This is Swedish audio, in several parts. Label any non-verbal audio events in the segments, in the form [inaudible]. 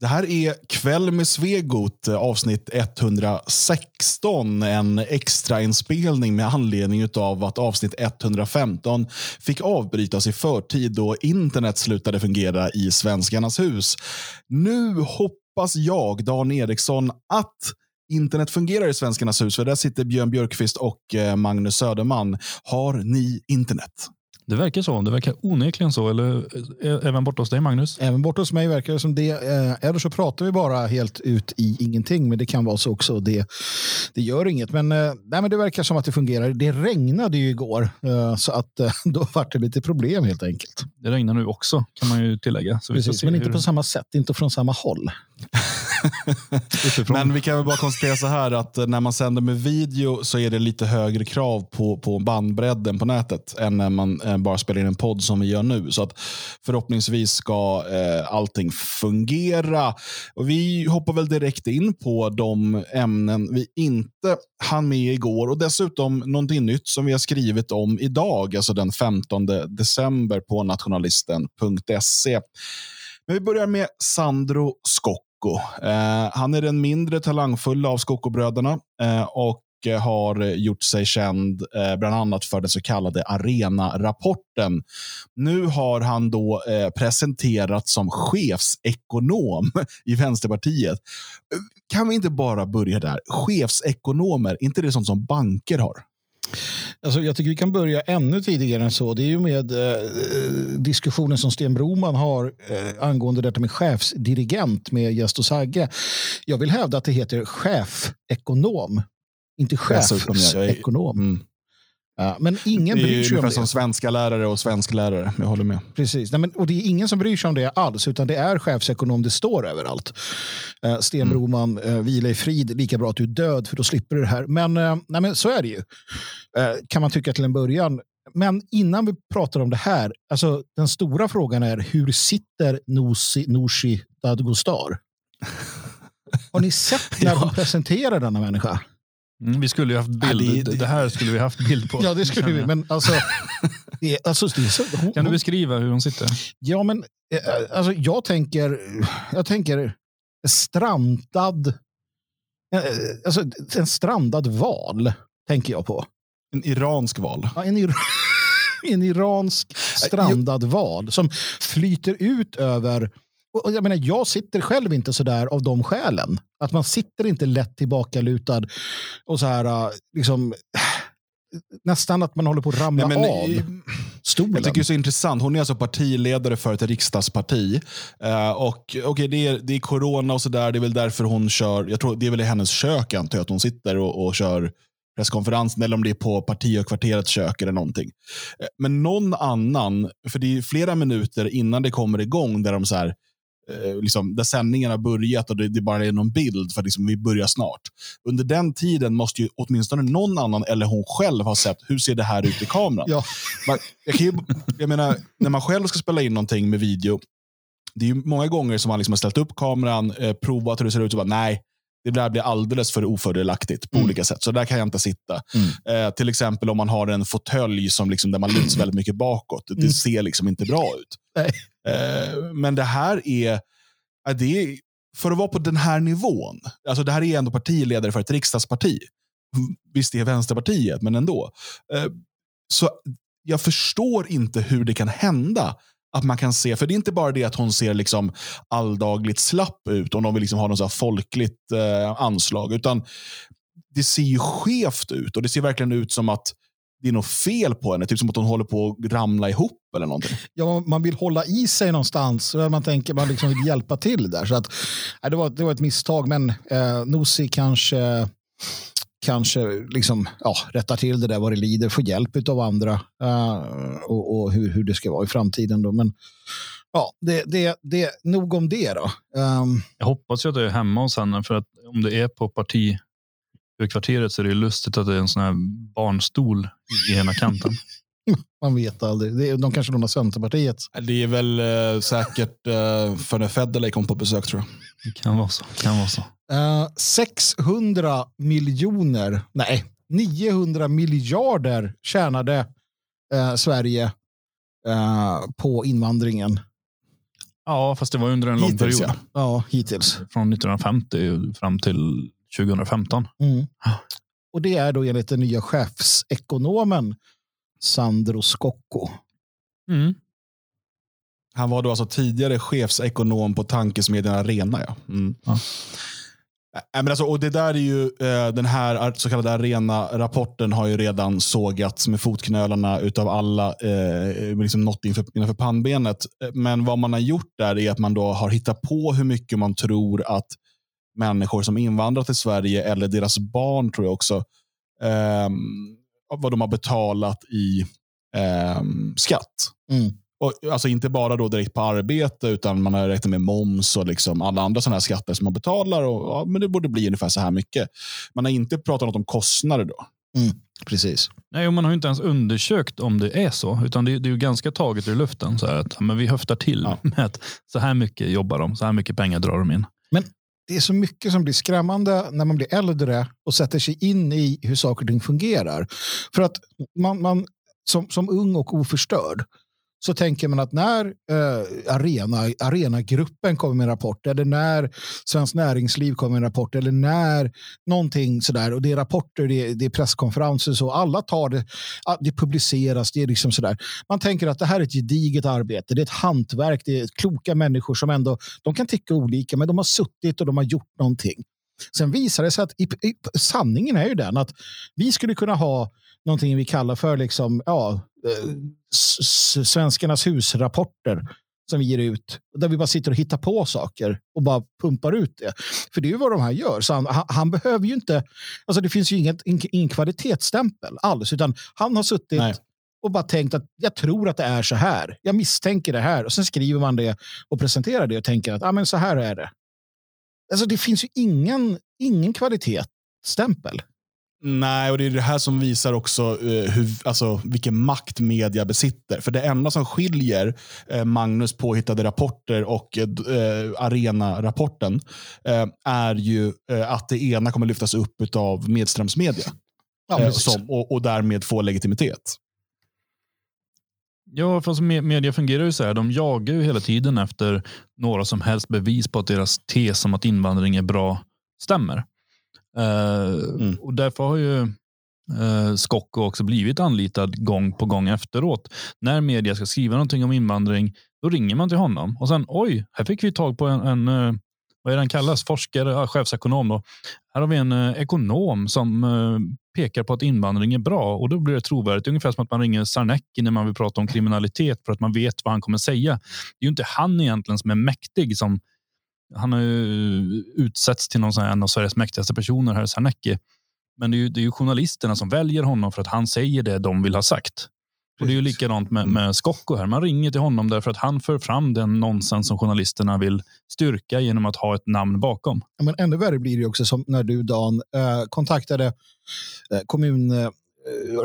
Det här är Kväll med Svegot, eh, avsnitt 116. En extrainspelning med anledning av att avsnitt 115 fick avbrytas i förtid då internet slutade fungera i Svenskarnas hus. Nu hoppas jag, Dan Eriksson, att internet fungerar i Svenskarnas hus. För där sitter Björn Björkqvist och eh, Magnus Söderman. Har ni internet? Det verkar så. Det verkar onekligen så. Eller eh, även borta hos dig, Magnus? Även borta hos mig verkar det som det. Eh, eller så pratar vi bara helt ut i ingenting. Men det kan vara så också. Det, det gör inget. Men, eh, nej, men det verkar som att det fungerar. Det regnade ju igår. Så att [laughs] då var det lite problem helt enkelt. Det regnar nu också kan man ju tillägga. Så Precis, men inte hur... på samma sätt. Inte från samma håll. [laughs] Men vi kan väl bara konstatera så här att när man sänder med video så är det lite högre krav på, på bandbredden på nätet än när man eh, bara spelar in en podd som vi gör nu. Så att förhoppningsvis ska eh, allting fungera. Och vi hoppar väl direkt in på de ämnen vi inte hann med igår och dessutom någonting nytt som vi har skrivit om idag, alltså den 15 december på nationalisten.se. Men vi börjar med Sandro Skock Skocko. Eh, han är den mindre talangfulla av Skocko-bröderna eh, och har gjort sig känd eh, bland annat för den så kallade Arena-rapporten. Nu har han då eh, presenterats som chefsekonom i Vänsterpartiet. Kan vi inte bara börja där? Chefsekonomer, inte det sånt som banker har? Alltså, jag tycker vi kan börja ännu tidigare än så. Det är ju med eh, diskussionen som Sten Broman har eh, angående detta med chefsdirigent med Gäst och Sagge. Jag vill hävda att det heter chefekonom, inte chefsekonom. Mm. Ja, men ingen bryr sig om det. är ungefär som svenska lärare och svensklärare. Jag håller med. Precis. Nej, men, och det är ingen som bryr sig om det alls, utan det är chefsekonom det står överallt. Uh, Sten mm. Broman, uh, vila i frid, lika bra att du är död för då slipper du det här. Men, uh, nej, men så är det ju. Uh, kan man tycka till en början. Men innan vi pratar om det här, alltså, den stora frågan är hur sitter Nooshi, Nooshi Dadgostar? [laughs] Har ni sett när ja. de presenterar denna människa? Mm, vi skulle ju haft bild. Ja, det, det, det, här skulle vi haft bild på. Ja, det skulle vi. Men alltså, [laughs] det, alltså, så, hon, kan du beskriva hur hon sitter? Ja, men eh, alltså, jag tänker, jag tänker strandad, eh, alltså, en strandad val, tänker jag på. En iransk val? Ja, en, ir [laughs] en iransk strandad val som flyter ut över och jag, menar, jag sitter själv inte så där av de skälen. Att man sitter inte lätt tillbakalutad och så här, äh, liksom, [sighs] nästan att man håller på att ramla Nej, men, av stolen. Jag tycker det är så intressant. Hon är alltså partiledare för ett riksdagsparti. Uh, och okay, det, är, det är corona och sådär. Det är väl därför hon kör, jag tror det är väl i hennes kök antar jag, att hon sitter och, och kör presskonferensen eller om det är på partihögkvarterets kök eller någonting. Eh, men någon annan, för det är flera minuter innan det kommer igång där de så här, eh, liksom, där sändningen har börjat och det, det bara är någon bild för att liksom, vi börjar snart. Under den tiden måste ju åtminstone någon annan eller hon själv ha sett hur ser det här ut i kameran. Ja. Man, jag, ju, jag menar, när man själv ska spela in någonting med video, det är många gånger som man liksom har ställt upp kameran, eh, provat hur det ser ut och bara nej, det där blir alldeles för ofördelaktigt på mm. olika sätt. Så där kan jag inte sitta. Mm. Eh, till exempel om man har en fåtölj som liksom, där man lutar väldigt mycket bakåt. Det mm. ser liksom inte bra ut. Eh, Eh, men det här är, det är, för att vara på den här nivån. Alltså det här är ändå partiledare för ett riksdagsparti. Mm, visst, det är Vänsterpartiet, men ändå. Eh, så jag förstår inte hur det kan hända att man kan se, för det är inte bara det att hon ser liksom alldagligt slapp ut om de vill liksom ha något så folkligt eh, anslag, utan det ser ju skevt ut och det ser verkligen ut som att det är något fel på henne. Typ som att hon håller på att ramla ihop eller någonting. Ja, man vill hålla i sig någonstans. Man tänker man liksom vill hjälpa till där. Så att, nej, det, var, det var ett misstag, men eh, Nosi kanske kanske liksom, ja, rättar till det där vad det lider, får hjälp av andra uh, och, och hur, hur det ska vara i framtiden. Då. Men ja, det, det, det, nog om det då. Um, jag hoppas ju att det är hemma hos henne, för att om det är på parti kvarteret så är det lustigt att det är en sån här barnstol i ena kanten. [laughs] Man vet aldrig. de kanske lånar Centerpartiet. Det är väl äh, säkert äh, för när Federley kom på besök tror jag. Det kan vara så. Kan vara så. Eh, 600 miljoner, nej, 900 miljarder tjänade uh, Sverige uh, på invandringen. Ja, fast det var under en lång Hittills, period. ja. Ja, hittills. Från 1950 fram till 2015. Mm. Och det är då enligt den nya chefsekonomen Sandro Scocco. Mm. Han var då alltså tidigare chefsekonom på tankesmedjan Arena. Ja. Mm. Ja. Äh, Men alltså, och det där är ju, eh, den här så kallade Arena-rapporten har ju redan sågats med fotknölarna utav alla, eh, liksom något inför, innanför pannbenet. Eh, Men vad man har gjort där är att man då har hittat på hur mycket man tror att människor som invandrat till Sverige, eller deras barn tror jag också, ehm, vad de har betalat i ehm, skatt. Mm. Och, alltså inte bara då direkt på arbete, utan man har räknat med moms och liksom alla andra sådana här skatter som man betalar. Och, ja, men det borde bli ungefär så här mycket. Man har inte pratat något om kostnader då. Precis. Nej, och man har ju inte ens undersökt om det är så, utan det, det är ju ganska taget ur luften. Så här att, men vi höftar till Ja. med att så här mycket jobbar de, så här mycket pengar drar de in. Det är så mycket som blir skrämmande när man blir äldre och sätter sig in i hur saker och ting fungerar. För att man, man som, som ung och oförstörd så tänker man att när eh, arena, Arenagruppen kommer med en rapport eller när Svenskt Näringsliv kommer med en rapport eller när någonting sådär och det är rapporter, det är, det är presskonferenser så alla tar det, det publiceras, det är liksom sådär. Man tänker att det här är ett gediget arbete, det är ett hantverk, det är kloka människor som ändå, de kan tycka olika men de har suttit och de har gjort någonting. Sen visar det sig att i, i, sanningen är ju den att vi skulle kunna ha någonting vi kallar för liksom, ja, eh, svenskarnas husrapporter som vi ger ut. Där vi bara sitter och hittar på saker och bara pumpar ut det. För det är ju vad de här gör. Så han, han, behöver ju inte, alltså det finns ju inget, ingen, ingen kvalitetsstämpel alls, utan han har suttit Nej. och bara tänkt att jag tror att det är så här. Jag misstänker det här. Och sen skriver man det och presenterar det och tänker att ah, men så här är det. Alltså det finns ju ingen, ingen kvalitetsstämpel. Nej, och det är det här som visar också eh, hur, alltså, vilken makt media besitter. För det enda som skiljer eh, Magnus påhittade rapporter och eh, Arena-rapporten eh, är ju eh, att det ena kommer lyftas upp av medströmsmedia Ja, eh, som, och, och därmed få legitimitet. Ja, fast me- media fungerar ju så här. De jagar ju hela tiden efter några som helst bevis på att deras tes om att invandring är bra stämmer. Eh, Och därför har ju eh, Skocko också blivit anlitad gång på gång efteråt. När media ska skriva någonting om invandring, då ringer man till honom och sen oj, här fick vi tag på en, en eh, vad är det han kallas, forskare, ja, chefsekonom. Då. Här har vi en eh, ekonom som eh, pekar på att invandring är bra och då blir det trovärdigt. Ungefär som att man ringer Sarnecki när man vill prata om kriminalitet för att man vet vad han kommer säga. Det är ju inte han egentligen som är mäktig. som Han har ju till någon sån här, en av Sveriges mäktigaste personer, här Sarnecki. Men det är, ju, det är ju journalisterna som väljer honom för att han säger det de vill ha sagt. Och Det är ju likadant med, med Skocko här. Man ringer till honom därför att han för fram den nonsens som journalisterna vill styrka genom att ha ett namn bakom. Ja, Men ännu värre blir det också som när du Dan eh, kontaktade eh, kommun, eh,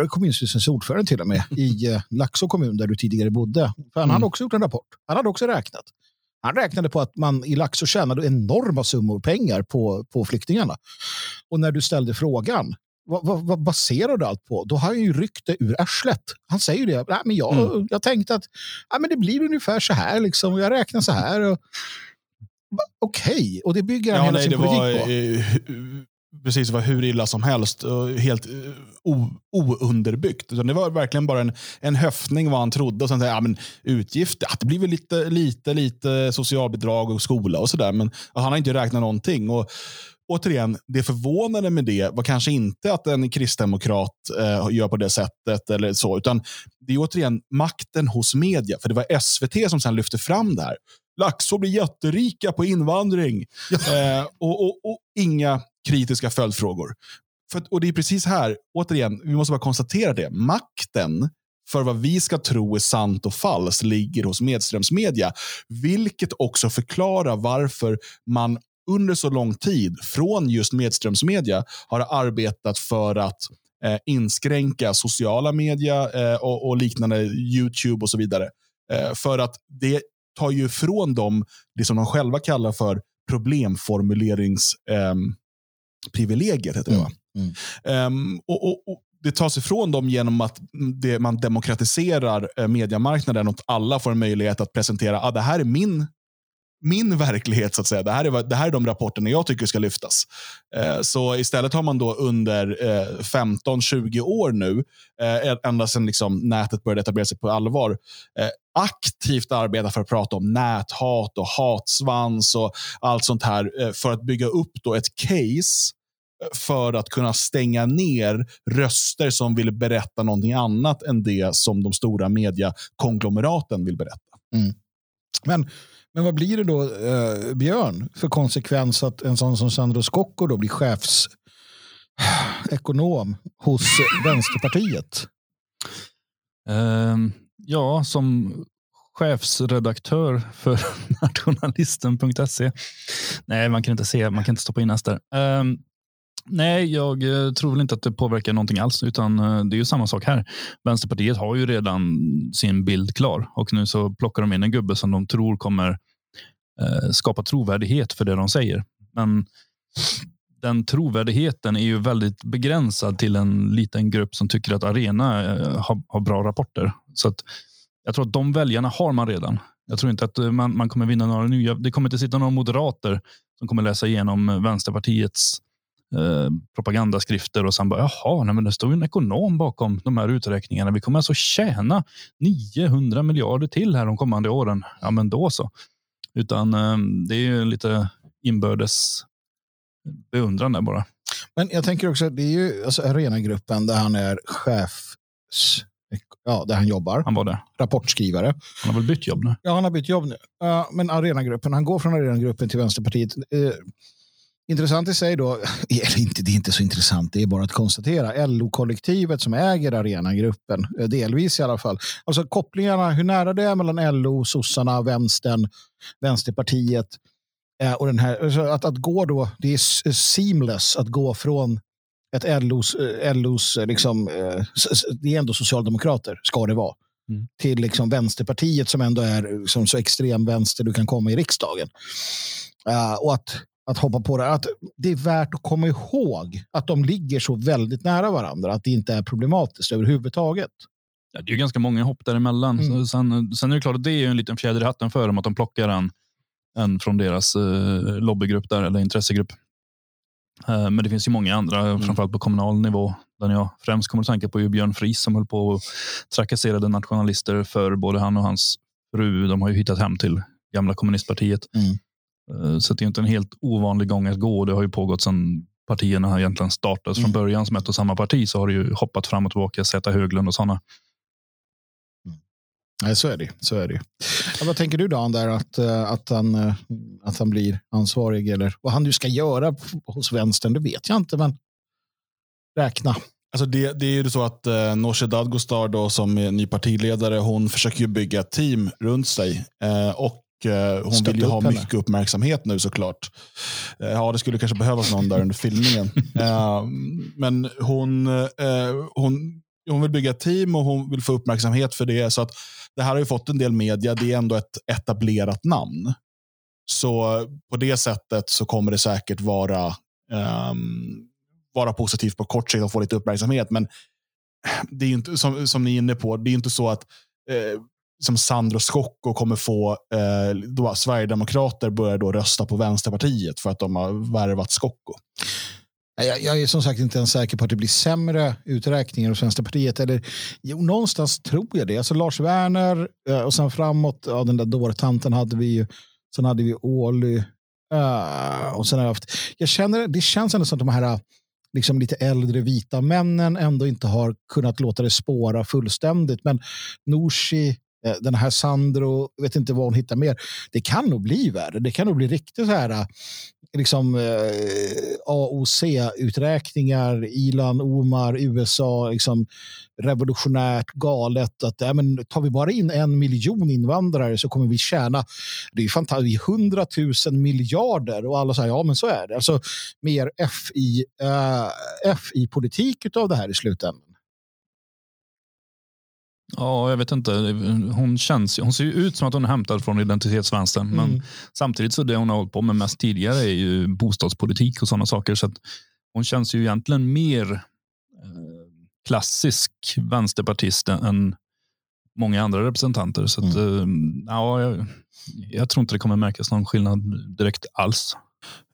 kommunstyrelsens ordförande till och med i [laughs] Laxå kommun där du tidigare bodde. För han Mm. hade också gjort en rapport. Han hade också räknat. Han räknade på att man i Laxå tjänade enorma summor pengar på, på flyktingarna. Och när du ställde frågan, vad, vad, vad baserar du allt på? Då har han ju ryckt det ur arslet. Han säger ju det. Nej, men jag, Mm. jag tänkte att nej, men det blir ungefär så här. Liksom. Jag räknar så här. Och, Okej, och det bygger han Ja, hela nej, sin det politik var på. eh, precis det var hur illa som helst och helt eh, o, ounderbyggt. Det var verkligen bara en, en höftning vad han trodde. Och sen ja, men utgifter, ja, det blir väl lite, lite, lite socialbidrag och skola och sådär. Men han har inte räknat någonting. Och, återigen, det förvånande med det var kanske inte att en kristdemokrat eh, gör på det sättet eller så, utan det är återigen makten hos media. För det var SVT som sen lyfte fram det här. Laxå blir jätterika på invandring. Eh, och, och, och inga kritiska följdfrågor. För, och det är precis här, återigen, vi måste bara konstatera det. Makten för vad vi ska tro är sant och falskt ligger hos medströmsmedia. Vilket också förklarar varför man under så lång tid från just medströmsmedia har arbetat för att eh, inskränka sociala media eh, och, och liknande, YouTube och så vidare. Eh, för att det tar ju ifrån dem det som de själva kallar för problemformulerings... ehm, privilegiet, heter det va? Mm, Ehm, och, och, och det tas ifrån dem genom att det, man demokratiserar eh, mediemarknaden och alla får en möjlighet att presentera ah, det här är min min verklighet, så att säga. Det här är, det här är de rapporterna jag tycker ska lyftas. Eh, så istället har man då under eh, 15-20 år nu, eh, ända sedan liksom nätet började etablera sig på allvar, eh, aktivt arbetat för att prata om näthat och hatsvans och allt sånt här eh, för att bygga upp då ett case för att kunna stänga ner röster som vill berätta någonting annat än det som de stora mediekonglomeraten vill berätta. Mm. Men, men vad blir det då, eh, Björn, för konsekvens att en sån som Sandro Scocco då blir chefsekonom [sighs] hos [clears throat] Vänsterpartiet? Uh, ja, som chefsredaktör för [laughs] nationalisten.se. Nej, man kan inte se, man kan inte stoppa in näst där. Um, Nej, jag eh, tror väl inte att det påverkar någonting alls, utan eh, det är ju samma sak här. Vänsterpartiet har ju redan sin bild klar och nu så plockar de in en gubbe som de tror kommer eh, skapa trovärdighet för det de säger. Men den trovärdigheten är ju väldigt begränsad till en liten grupp som tycker att Arena har, har bra rapporter. Så att jag tror att de väljarna har man redan. Jag tror inte att man, man kommer vinna några nya. Det kommer inte sitta några moderater som kommer läsa igenom Vänsterpartiets Eh, propagandaskrifter och sen bara jaha, nej, men det står ju en ekonom bakom de här uträkningarna. Vi kommer alltså tjäna 900 miljarder till här de kommande åren. Ja, men då så. Utan eh, det är ju lite inbördes beundran där bara. Men jag tänker också, det är ju alltså Arenagruppen där han är chef ja, där han jobbar. Han var det. Rapportskrivare. Han har väl bytt jobb nu? Ja, han har bytt jobb nu. Uh, men Arenagruppen, han går från Arenagruppen till Vänsterpartiet. Uh, Intressant i sig då, [laughs] eller inte, det är inte så intressant, det är bara att konstatera. LO-kollektivet som äger Arenagruppen, eh, delvis i alla fall. Alltså kopplingarna, hur nära det är mellan LO, sossarna, vänstern, Vänsterpartiet eh, och den här, alltså att, att gå då, det är seamless att gå från ett LOs, eh, LOs liksom, det är ändå socialdemokrater, ska det vara, mm. till liksom Vänsterpartiet som ändå är liksom så extrem vänster du kan komma i riksdagen. Uh, och att att hoppa på det. Att det är värt att komma ihåg att de ligger så väldigt nära varandra. Att det inte är problematiskt överhuvudtaget. Ja, det är ganska många hopp däremellan. Mm. Sen, sen är det klart att det är en liten fjäder i hatten för dem att de plockar en, en från deras eh, lobbygrupp där, eller intressegrupp. Eh, men det finns ju många andra, mm. framförallt på kommunal nivå. Den jag främst kommer att tänka på är Björn Fries som höll på och trakasserade nationalister för både han och hans fru. De har ju hittat hem till gamla kommunistpartiet. Mm. Eh, så det är inte en helt ovanlig gång att gå. Det har ju pågått sedan partierna egentligen startades mm. från början som ett och samma parti så har det ju hoppat fram och tillbaka. Zäta Höglund och sådana. Mm. Nej, så är det. Så är det. Ja, vad tänker du då där att, eh, att, han, eh, att han blir ansvarig eller vad han nu ska göra hos vänstern? Det vet jag inte, men räkna. Alltså det, det är ju så att eh, Nooshi Dadgostar då, som är ny partiledare, hon försöker bygga ett team runt sig. Eh, och Eh, hon vill ju ha mycket uppmärksamhet nu såklart. Eh, ja, det skulle kanske behövas någon där under filmningen. [laughs] Eh, men hon, hon, hon vill bygga team och hon vill få uppmärksamhet för det. Så att det här har ju fått en del media. Det är ändå ett etablerat namn. Så på det sättet så kommer det säkert vara, um, vara positivt på kort sikt och få lite uppmärksamhet. Men det är inte, som, som ni är inne på, det är inte så att eh, som Sandro Scocco kommer få eh, då Sverigedemokrater börjar då rösta på Vänsterpartiet för att de har värvat Scocco. Jag, jag är som sagt inte ens säker på att det blir sämre uträkningar hos Vänsterpartiet. Eller, jo, någonstans tror jag det. Alltså Lars Werner eh, och sen framåt, ja, den där dårtanten hade vi ju. Sen hade vi Ohly. Uh, eh, och sen har jag, haft, jag känner, det känns ändå som att de här liksom lite äldre vita männen ändå inte har kunnat låta det spåra fullständigt. Men Norsi, Eh, den här Sandro, vet inte vad hon hittar mer. Det kan nog bli värre. Det kan nog bli riktigt så här eh, liksom, eh, AOC-uträkningar, Ilan, Omar, USA, liksom, revolutionärt galet. Att, äh, men, tar vi bara in en miljon invandrare så kommer vi tjäna det är fantastiskt, hundratusen miljarder. Och alla säger ja, men så är det. Alltså, mer FI-politik eh, uh, av det här i slutändan. Ja, jag vet inte. Hon, känns, hon ser ju ut som att hon är hämtad från identitetsvänstern. Mm. Men samtidigt så det hon har hållit på med mest tidigare är ju bostadspolitik och sådana saker. Så hon känns ju egentligen mer eh, klassisk vänsterpartist än många andra representanter. Så att, mm. ja, jag, jag, tror inte det kommer märkas någon skillnad direkt alls.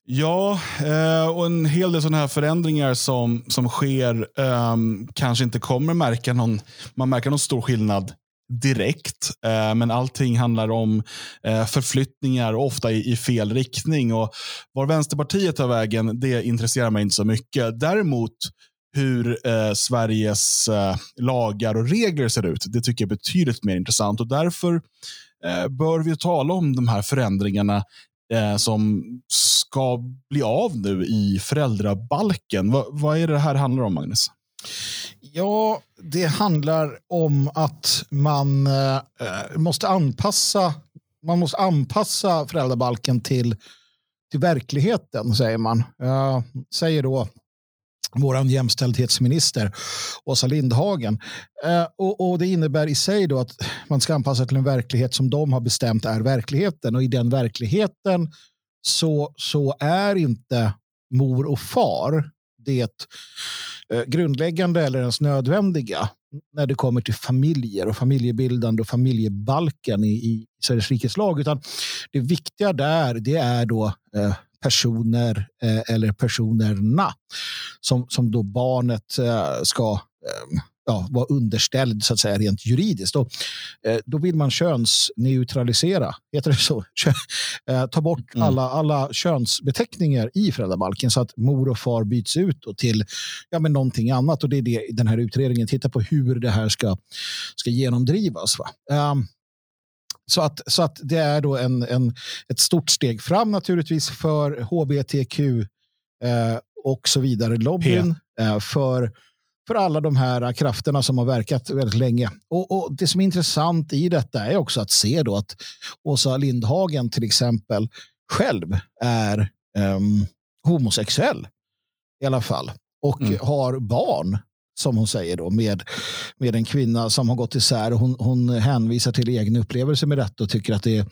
Ja, eh, och en hel del sådana här förändringar som, som sker um, kanske inte kommer märka någon, man märker någon stor skillnad direkt. Eh, men allting handlar om eh, förflyttningar, ofta i, i, fel riktning. Och Var Vänsterpartiet tar vägen, det intresserar mig inte så mycket. Däremot hur eh, Sveriges lagar och regler ser ut, det tycker jag är betydligt mer intressant. Och Därför bör vi tala om de här förändringarna eh, som ska bli av nu i föräldrabalken. Va, vad är det här handlar om, Magnus? Ja, det handlar om att man eh, måste anpassa man måste anpassa föräldrabalken till, till verkligheten, säger man. Eh, säger då vår jämställdhetsminister Åsa Lindhagen. Eh, och, och, Det innebär i sig då att man ska anpassa till en verklighet som de har bestämt är verkligheten. Och i den verkligheten så, så är inte mor och far det eh, grundläggande eller ens nödvändiga när det kommer till familjer och familjebildande och familjebalken i, i Sveriges rikes lag. Utan det viktiga där det är då eh, personer eh, eller personerna som, som då barnet eh, ska eh, ja, vara underställd så att säga rent juridiskt. Och, eh, då vill man könsneutralisera, heter det så? [laughs] eh, ta bort mm. alla, alla könsbeteckningar i föräldrabalken så att mor och far byts ut och till ja, men någonting annat. Och det är det den här utredningen tittar på hur det här ska, ska genomdrivas. Va? Um, så att, så att det är då en, en, ett stort steg fram naturligtvis för hbtq eh, och så vidare lobbyn. Eh, för för alla de här krafterna som har verkat väldigt länge. Och, och, Det som är intressant i detta är också att se då att Åsa Lindhagen till exempel själv är um, homosexuell i alla fall och mm. har barn som hon säger då, med, med en kvinna som har gått isär. Hon, hon hänvisar till egen upplevelse med detta och tycker att det är,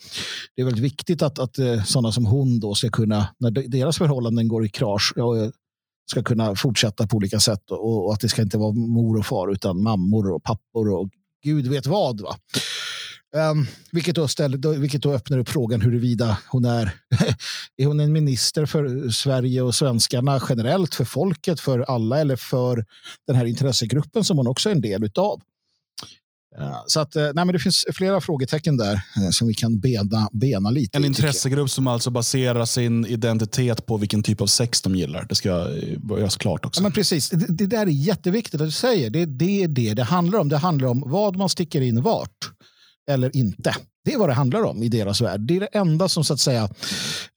det är väldigt viktigt att, att eh, sådana som hon då ska kunna, när deras förhållanden går i krasch, eh, ska kunna fortsätta på olika sätt och, och, att det ska inte vara mor och far utan mammor och pappor och gud vet vad. Va? Um, vilket, då ställer, vilket då öppnar upp frågan huruvida hon är, [laughs] är hon en minister för Sverige och svenskarna generellt, för folket, för alla eller för den här intressegruppen som hon också är en del av. Så att, eh, nej, men det finns flera frågetecken där eh, som vi kan bena, bena lite. En intressegrupp som alltså baserar sin identitet på vilken typ av sex de gillar. Det ska göras klart också. Ja, men precis. Det, det där är jätteviktigt att du säger. Det, det är det det handlar om. Det handlar om vad man sticker in vart eller inte. Det är vad det handlar om i deras värld. Det är det enda som så att säga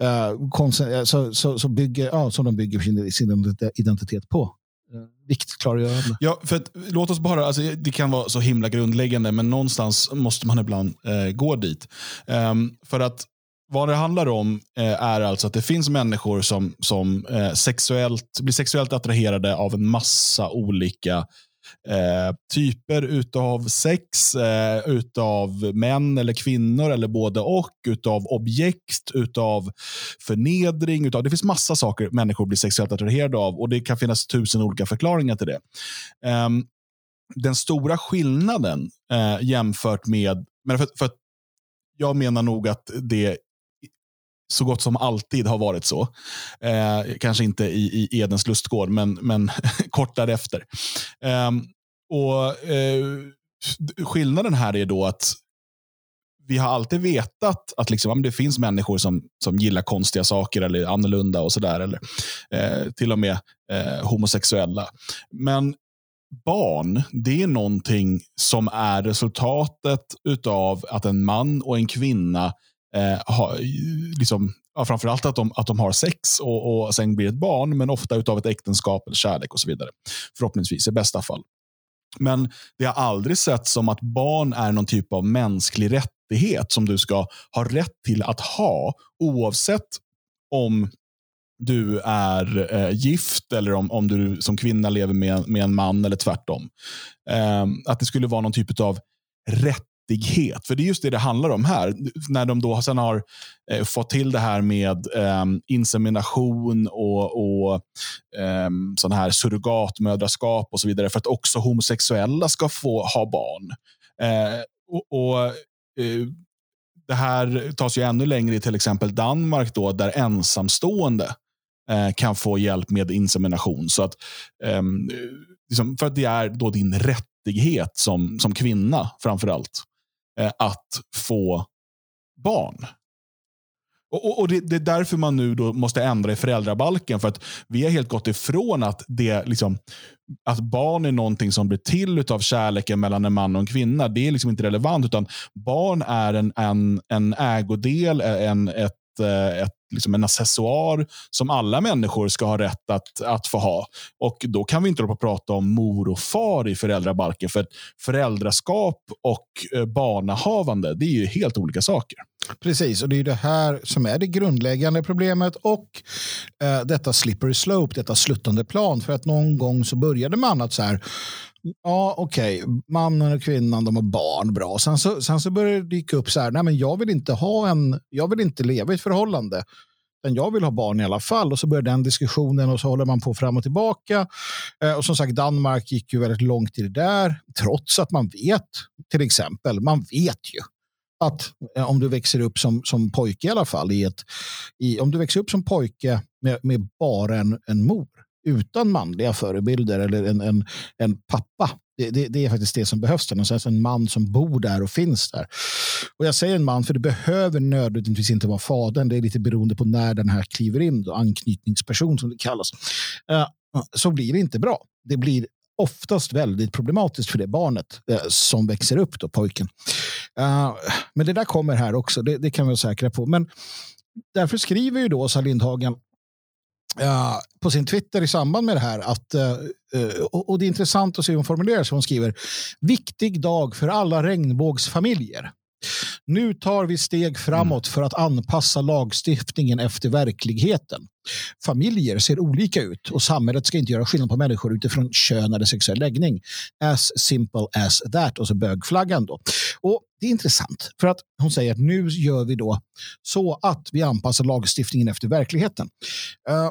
uh, så, så, så bygger, ja, som de bygger sin, sin identitet på. Eh, viktklargörande. Ja, för att, låt oss bara, alltså, det kan vara så himla grundläggande, men någonstans måste man ibland eh, gå dit. Um, för att vad det handlar om eh, är alltså att det finns människor som, som eh, sexuellt, blir sexuellt attraherade av en massa olika eh, typer utav sex, eh, utav män eller kvinnor eller både och, utav objekt, utav förnedring. Utav, det finns massa saker människor blir sexuellt attraherade av och det kan finnas tusen olika förklaringar till det. Eh, den stora skillnaden eh, jämfört med, men för, för jag menar nog att det så gott som alltid har varit så. Eh, kanske inte i, i Edens lustgård, men, men [laughs] kort därefter. Eh, och, eh, skillnaden här är då att vi har alltid vetat att liksom, det finns människor som, som gillar konstiga saker eller annorlunda och sådär. Eller eh, till och med eh, homosexuella. Men barn, det är någonting som är resultatet av att en man och en kvinna eh, ha, liksom, ja, framförallt att de, att de har sex och, och sen blir ett barn, men ofta av ett äktenskap eller kärlek och så vidare. Förhoppningsvis i bästa fall. Men det har aldrig sett som att barn är någon typ av mänsklig rättighet som du ska ha rätt till att ha oavsett om du är eh, gift eller om, om du som kvinna lever med, med en man eller tvärtom. Eh, att det skulle vara någon typ av rätt vettighet. För det är just det det handlar om här. När de då sen har eh, fått till det här med eh, insemination och, och eh, sån här surrogatmödraskap och så vidare för att också homosexuella ska få ha barn. Eh, och, och eh, det här tas ju ännu längre i till exempel Danmark då, där ensamstående eh, kan få hjälp med insemination. Så att, eh, liksom, för att det är då din rättighet som, som kvinna framför allt Eh, att få barn. Och, och det, det, är därför man nu då måste ändra i föräldrabalken. För att vi har helt gått ifrån att, det, liksom, att barn är någonting som blir till av kärleken mellan en man och en kvinna. Det är liksom inte relevant. utan Barn är en, en, en ägodel, eh, en, ett, eh, ett liksom en accessoar som alla människor ska ha rätt att, att få ha. Och Då kan vi inte på prata om mor och far i föräldrabalken. För föräldraskap och eh, barnahavande det är ju helt olika saker. Precis, och det är det här som är det grundläggande problemet och eh, detta slippery slope, detta sluttande plan. För att någon gång så började man att så här, ja okej, okay, mannen och kvinnan de har barn, bra. Sen så, sen så börjar det dyka upp så här, nej men jag vill inte ha en, jag vill inte leva i ett förhållande. Men jag vill ha barn i alla fall. Och så börjar den diskussionen och så håller man på fram och tillbaka. Eh, och som sagt, Danmark gick ju väldigt långt i det där. Trots att man vet, till exempel, man vet ju att eh, om du växer upp som, som pojke i alla fall, i ett, i, om du växer upp som pojke med, med bara en, en mor utan manliga förebilder eller en, en, en pappa. Det, det, det är faktiskt det som behövs. Alltså en man som bor där och finns där. Och Jag säger en man för det behöver nödvändigtvis inte vara fadern. Det är lite beroende på när den här kliver in. Då, anknytningsperson som det kallas. Eh, så blir det inte bra. Det blir oftast väldigt problematiskt för det barnet eh, som växer upp, då, pojken. Eh, men det där kommer här också, det, det kan vi vara säkra på. Men därför skriver ju då Åsa Lindhagen Uh, på sin Twitter i samband med det här. Att, uh, och, och, Det är intressant att se hur hon formulerar sig. Hon skriver viktig dag för alla regnbågsfamiljer. Nu tar vi steg framåt för att anpassa lagstiftningen efter verkligheten. Familjer ser olika ut och samhället ska inte göra skillnad på människor utifrån kön eller sexuell läggning. As simple as that. Och så bögflaggan då. Och det är intressant för att hon säger att nu gör vi då så att vi anpassar lagstiftningen efter verkligheten. Uh,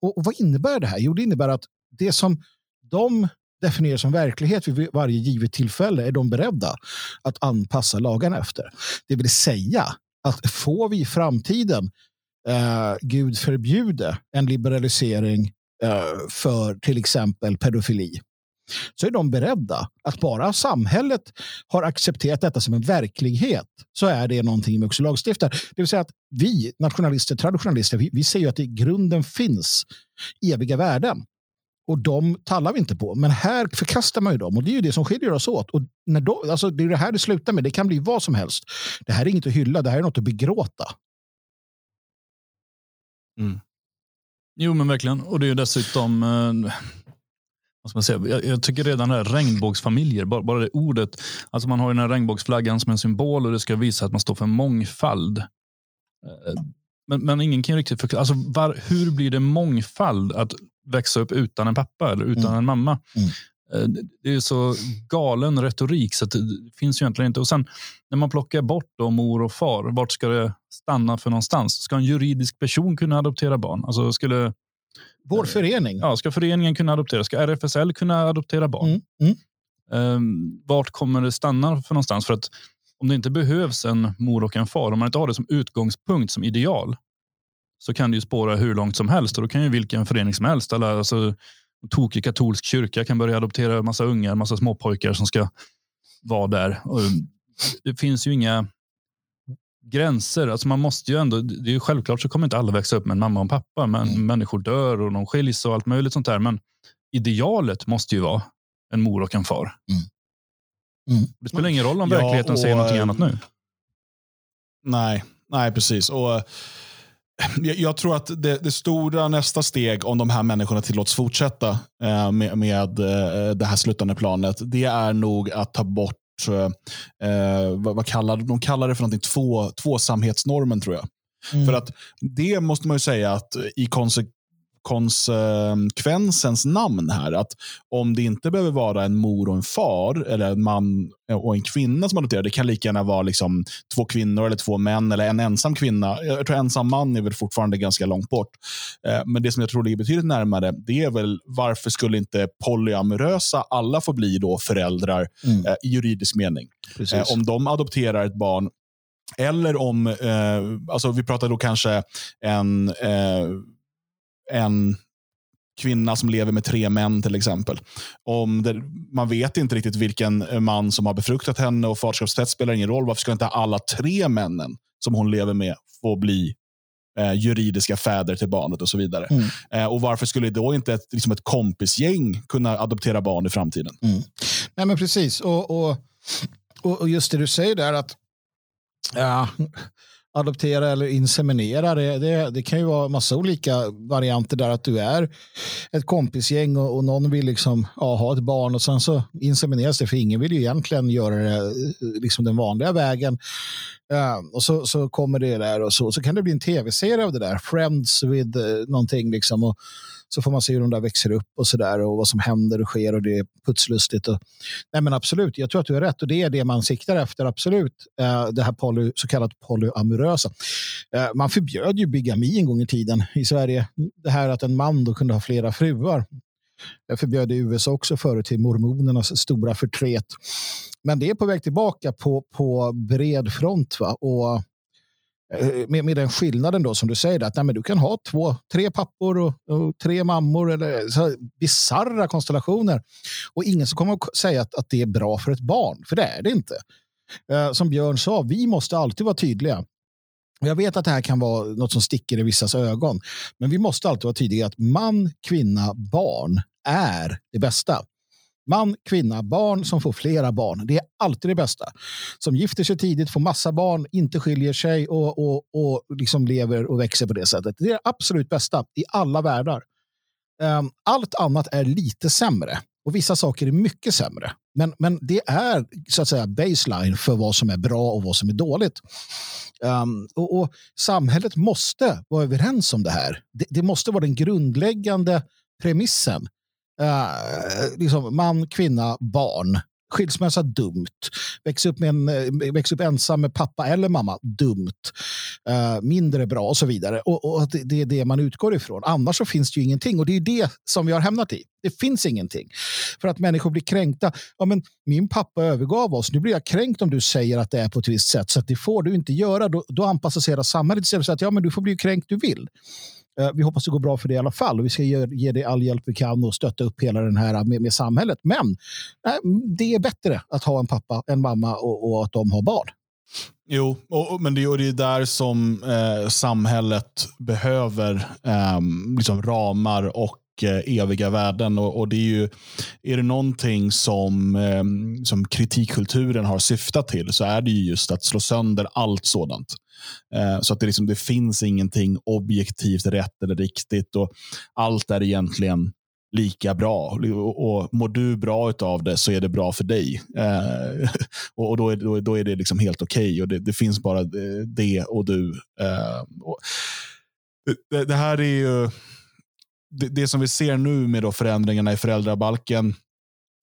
och, och vad innebär det här? Jo, det innebär att det som de definierar som verklighet vid varje givet tillfälle är de beredda att anpassa lagarna efter. Det vill säga att får vi i framtiden, eh, Gud förbjude, en liberalisering eh, för till exempel pedofili så är de beredda att bara samhället har accepterat detta som en verklighet så är det någonting vi också lagstiftar. Det vill säga att vi nationalister, traditionalister, vi, vi ju att det i grunden finns eviga värden. Och de tallar vi inte på. Men här förkastar man ju dem. Och det är ju det som skiljer oss åt. Och när de, alltså det är det här det slutar med. Det kan bli vad som helst. Det här är inget att hylla. Det här är något att begråta. Mm. Jo, men verkligen. Och det är ju dessutom... Eh, vad ska man säga? Jag, jag tycker redan det här regnbågsfamiljer, bara, bara det ordet. Alltså man har ju den här regnbågsflaggan som en symbol och det ska visa att man står för mångfald. Eh, men, men ingen kan riktigt förklara. Alltså, var, hur blir det mångfald? Att växa upp utan en pappa eller utan mm. en mamma. Mm. Eh, det är så galen retorik så det finns ju egentligen inte. Och sen när man plockar bort då mor och far, vart ska det stanna för någonstans? Ska en juridisk person kunna adoptera barn? Alltså skulle vår eh, förening? Ja, ska föreningen kunna adoptera? Ska RFSL kunna adoptera barn? Mm. Mm. Um, vart kommer det stanna för någonstans? För att om det inte behövs en mor och en far, om man inte har det som utgångspunkt, som ideal, så kan det ju spåra hur långt som helst. Och då kan ju vilken förening som helst, eller alltså, tokig katolsk kyrka kan börja adoptera massa ungar, massa småpojkar som ska vara där. Och det finns ju inga gränser. Alltså man måste ju ändå, det är ju självklart så kommer inte alla växa upp med en mamma och en pappa, men mm. människor dör och de skiljs och allt möjligt sånt där. Men idealet måste ju vara en mor och en far. Mm. Mm. Det spelar ingen roll om ja, verkligheten och, säger någonting annat nu. Nej, nej precis. Och jag tror att det, det, stora nästa steg, om de här människorna tillåts fortsätta eh, med, med eh, det här slutande planet, det är nog att ta bort, eh, vad, vad kallar de kallar det för någonting, två, tvåsamhetsnormen tror jag. Mm. För att det måste man ju säga att i konse konsekvensens namn här. Att om det inte behöver vara en mor och en far, eller en man och en kvinna som adopterar. Det kan lika gärna vara liksom två kvinnor eller två män eller en ensam kvinna. Jag tror ensam man är väl fortfarande ganska långt bort. Eh, men det som jag tror ligger betydligt närmare, det är väl varför skulle inte polyamorösa alla få bli då föräldrar mm. eh, i juridisk mening? Eh, om de adopterar ett barn eller om, eh, alltså vi pratar då kanske en, eh, en kvinna som lever med tre män till exempel. Om det, man vet inte riktigt vilken man som har befruktat henne och faderskapstest spelar ingen roll. Varför ska inte alla tre männen som hon lever med få bli eh, juridiska fäder till barnet och så vidare. Mm. Eh, och Varför skulle då inte ett, liksom ett kompisgäng kunna adoptera barn i framtiden? Mm. Nej, men Precis. Och, och, och just det du säger där att ja, adoptera eller inseminera. Det, det, det, kan ju vara massa olika varianter där att du är ett kompisgäng och, och någon vill liksom, ja, ha ett barn och sen så insemineras det för ingen vill ju egentligen göra det eh, liksom den vanliga vägen. Ja, och så, så kommer det där och så, så kan det bli en tv-serie av det där. Friends with uh, någonting liksom. Och, så får man se hur de där växer upp och så där och vad som händer och sker och det är putslustigt. Och, nej men absolut, jag tror att du har rätt och det är det man siktar efter, absolut. Eh, det här poly, så kallat polyamorösa. Eh, man förbjöd ju bigami en gång i tiden i Sverige. Det här att en man då kunde ha flera fruar. Det förbjöd i USA också förut till mormonernas stora förtret. Men det är på väg tillbaka på, på bred front. Va? Och Eh, med, med den skillnaden då som du säger, att nej, men du kan ha två, tre pappor och, och tre mammor eller eh, så bizarra konstellationer. Och ingen som kommer att säga att, att det är bra för ett barn, för det är det inte. Eh, som Björn sa, vi måste alltid vara tydliga. Jag vet att det här kan vara något som sticker i vissas ögon, men vi måste alltid vara tydliga att man, kvinna, barn är det bästa. Man, kvinna, barn som får flera barn. Det är alltid det bästa. Som gifter sig tidigt, får massa barn, inte skiljer sig och, och, och liksom lever och växer på det sättet. Det är det absolut bästa i alla världar. Ehm, allt annat är lite sämre och vissa saker är mycket sämre. Men, men det är så att säga baseline för vad som är bra och vad som är dåligt. Um, och, och, Samhället måste vara överens om det här. Det, det måste vara den grundläggande premissen Uh, liksom man, kvinna, barn. Skilsmässa, dumt. Växa upp, med en, eh, väx upp ensam med pappa eller mamma, dumt. Uh, mindre bra och så vidare. Och, och det, det, är det man utgår ifrån. Annars så finns det ju ingenting. Och det är det som vi har hamnat i. Det finns ingenting. För att människor blir kränkta. Ja, men min pappa övergav oss. Nu blir jag kränkt om du säger att det är på ett visst sätt. Så det får du inte göra. Då, då anpassar sig hela samhället istället för att ja, men du får bli kränkt du vill. Eh, vi hoppas det går bra för det i alla fall. Och vi ska ge, ge dig all hjälp vi kan och stötta upp hela den här eh, med, med samhället. Men eh, det är bättre att ha en pappa, en mamma och, och att de har barn. Jo, och, men det är där som eh, samhället behöver eh, liksom ramar och Eh, eviga värden. Och, och, det är ju, är det någonting som, ehm, som kritikkulturen har syftat till så är det ju just att slå sönder allt sådant. Eh, så att det, liksom, det finns ingenting objektivt rätt eller riktigt. och Allt är egentligen lika bra. Och, och Mår du bra av det så är det bra för dig. Eh, [laughs] och, och då, är, då, då, är det liksom helt okej. Okay. Och det, det, finns bara eh, det och du. Eh, och det, det, här är ju det, det, som vi ser nu med då förändringarna i föräldrabalken